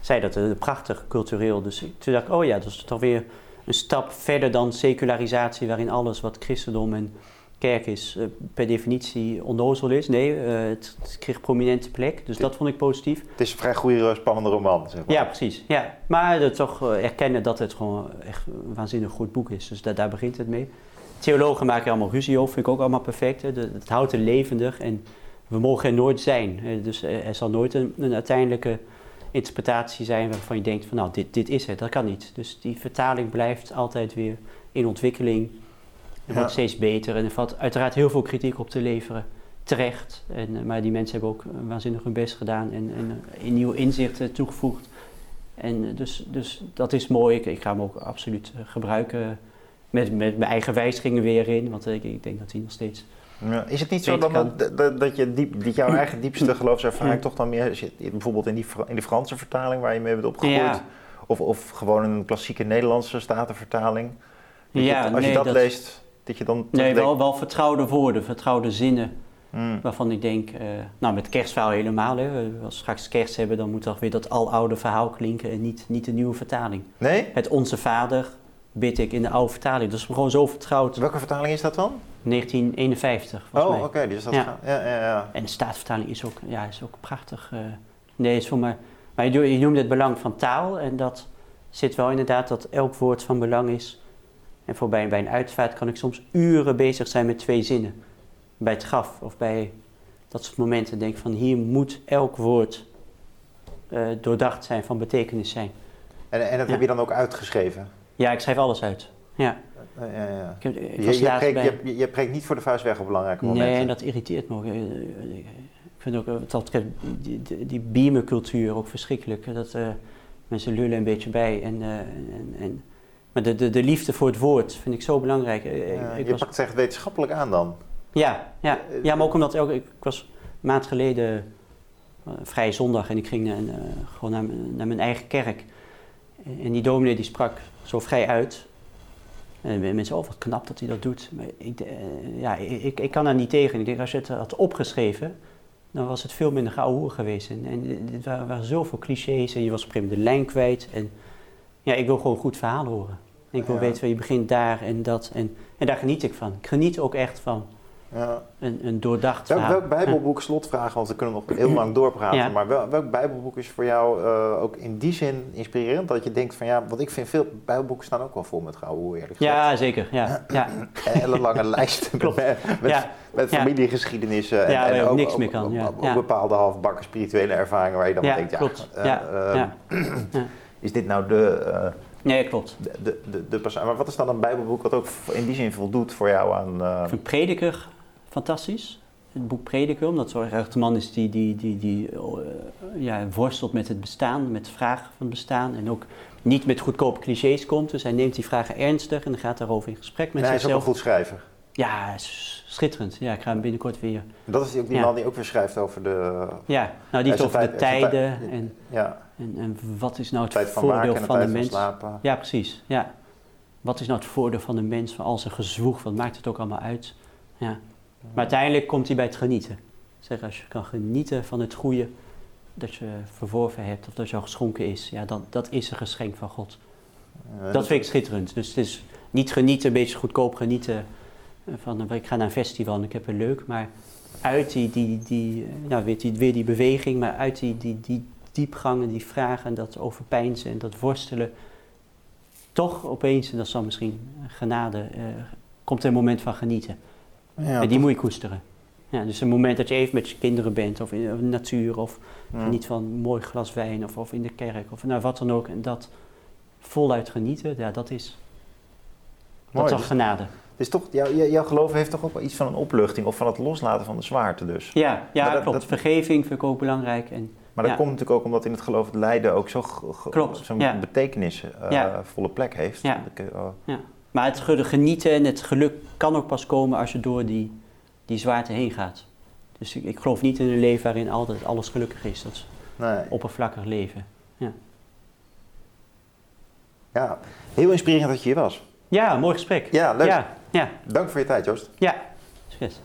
zei dat prachtig cultureel. Dus ik- toen dacht ik, oh ja, dat is toch weer een stap verder dan secularisatie, waarin alles wat christendom en kerk is eh, per definitie onnozel is. Nee, eh, het, het kreeg prominente plek, dus dat vond ik positief. Het is een vrij goede, spannende roman, zeg maar. Ja, precies. Ja. Maar toch eh, erkennen dat het gewoon echt een waanzinnig goed boek is. Dus da- daar begint het mee. Theologen maken allemaal ruzie over, vind ik ook allemaal perfect. Hè. De- het houdt het levendig en we mogen er nooit zijn. Dus er er zal nooit een, een uiteindelijke interpretatie zijn waarvan je denkt van nou, dit, dit is het. Dat kan niet. Dus die vertaling blijft altijd weer in ontwikkeling. Ja. wordt steeds beter en er valt uiteraard heel veel kritiek op te leveren. Terecht. En, eh, maar die mensen hebben ook eh, waanzinnig hun best gedaan en, en eh, nieuwe inzichten toegevoegd. En dus, dus dat is mooi. Ik, ik ga hem ook absoluut gebruiken. Met, met mijn eigen wijzigingen weer in. Want ik, ik denk dat hij nog steeds. Ja, is het niet zo dan dat, dat, dat, je diep, dat jouw eigen diepste geloofservaring toch dan meer zit, bijvoorbeeld in die, in die Franse vertaling waar je mee bent opgegroeid? Ja. Of, of gewoon een klassieke Nederlandse statenvertaling? Dat Ja, als nee, je dat, dat- leest, dat je dan... Nee, wel, wel vertrouwde woorden, vertrouwde zinnen. hmm, Waarvan ik denk, eh, nou met kerstverhaal helemaal. Hè. Als we straks kerst hebben, dan moet toch weer dat aloude verhaal klinken en niet, niet de nieuwe vertaling. Nee? Het Onze Vader bid ik in de oude vertaling. Dat is me gewoon zo vertrouwd. Welke vertaling is dat dan? 1951, volgens Oh, oké, mij. dus dat Ja. gaat- ja, ja, ja. En de staatsvertaling is ook, ja, is ook prachtig. eh. nee, is voor mij. Maar je, je noemde het belang van taal. En dat zit wel inderdaad dat elk woord van belang is. En voor bij, bij een uitvaart kan ik soms uren bezig zijn met twee zinnen. Bij het graf of bij dat soort momenten. Denk ik van hier moet elk woord eh, doordacht zijn, van betekenis zijn. En, en dat Ja. heb je dan ook uitgeschreven? Ja, ik schrijf alles uit. Ja, Ja, ja, Je, preekt, bij... je, je preekt niet voor de vuist weg op belangrijke momenten. Nee, en dat irriteert me ook. Eh, Ik vind ook eh, dat, die, die, beamercultuur ook verschrikkelijk. Dat eh, mensen lullen een beetje bij. En, en, en, maar de, de, de liefde voor het woord vind ik zo belangrijk. Ik je was, pakt het echt wetenschappelijk aan dan. ja, ja, ja, maar ook omdat ook, ik was een maand geleden vrije zondag en ik ging naar, gewoon naar, naar mijn eigen kerk. En die dominee die sprak zo vrij uit. En mensen, oh wat knap dat hij dat doet. Maar ik, eh, ja, ik, ik kan daar niet tegen. Ik denk, als je het had opgeschreven, dan was het veel minder geouwe geweest. En, en dit waren, waren zoveel clichés en je was op een gegeven moment de lijn kwijt. En ja, ik wil gewoon een goed verhaal horen. En ik wil Ja. weten, je begint daar en dat. En, en daar geniet ik van. Ik geniet ook echt van Ja. een, een doordacht Welk, welk bijbelboek, slotvragen, want we kunnen nog heel lang doorpraten, Ja. maar wel, welk bijbelboek is voor jou eh, ook in die zin inspirerend? Dat je denkt van ja, want ik vind veel bijbelboeken staan ook wel vol met gouden hoe eerlijk gezegd. Ja, zeker. Ja, ja. Een hele lange lijst Klopt. met, met, familiegeschiedenissen en, Ja, waar en je ook niks ook- mee kan, ook- bepaalde halfbakken spirituele ervaringen waar je dan denkt, ja, klopt. Ja, ja. Ja. is dit nou de, eh, Nee, klopt. de, de, de, de Maar wat is dan een bijbelboek wat ook in die zin voldoet voor jou aan... vind Prediker fantastisch. Het boek Prediker, omdat het zo erg de man is die, die, die, die eh, ja, worstelt met het bestaan, met de vragen van het bestaan. En ook niet met goedkope clichés komt. Dus hij neemt die vragen ernstig en dan gaat daarover in gesprek met en hij is ook een zichzelf. goed schrijver. Ja, schitterend. Ja, ik ga hem binnenkort weer. Dat is ook die Ja. man die ook weer schrijft over de... Ja, nou die over de tijden tijd- en, Ja, en, en wat is nou het tijd van voordeel van de van mens. Ja, precies. Ja. Wat is nou het voordeel van de mens, van al zijn gezwoeg, wat maakt het ook allemaal uit? Ja. Maar uiteindelijk komt hij bij het genieten. Zeg, als je kan genieten van het goede dat je verworven hebt of dat jou geschonken is, ja, dan, dat is een geschenk van God. Dat vind ik schitterend. Dus het is niet genieten, een beetje goedkoop genieten van eh, ik ga naar een festival en ik heb het leuk, maar uit die, die, die, eh, nou, weer, die, weer die beweging, maar uit die, die, die diepgangen, die vragen, dat overpeinzen en dat worstelen, toch opeens, en dat dan misschien genade, eh, komt er een moment van genieten. Ja, en die toch- moet je koesteren. Ja, dus een moment dat je even met je kinderen bent, of in de natuur, of Hmm. geniet van een mooi glas wijn, of, of in de kerk, of nou, wat dan ook. En dat voluit genieten, ja, dat is, dat is toch Dus- genade. Dus toch, jouw, geloof heeft toch ook wel iets van een opluchting of van het loslaten van de zwaarte dus. Ja, ja Maar dat- klopt. dat- Vergeving vind ik ook belangrijk. En, Maar dat Ja. komt natuurlijk ook omdat in het geloof het lijden ook zo ge- Klopt, zo'n ja. betekenisvolle Ja. volle plek heeft. Ja. Maar het ge- genieten en het geluk kan ook pas komen als je door die, die zwaarte heen gaat. Dus ik, ik geloof niet in een leven waarin altijd alles gelukkig is. Dat is nee. oppervlakkig leven. Ja, heel inspirerend dat je hier was. Ja, mooi gesprek. Ja, leuk. Ja, ja, Dank voor je tijd, Joost. ja. Succes.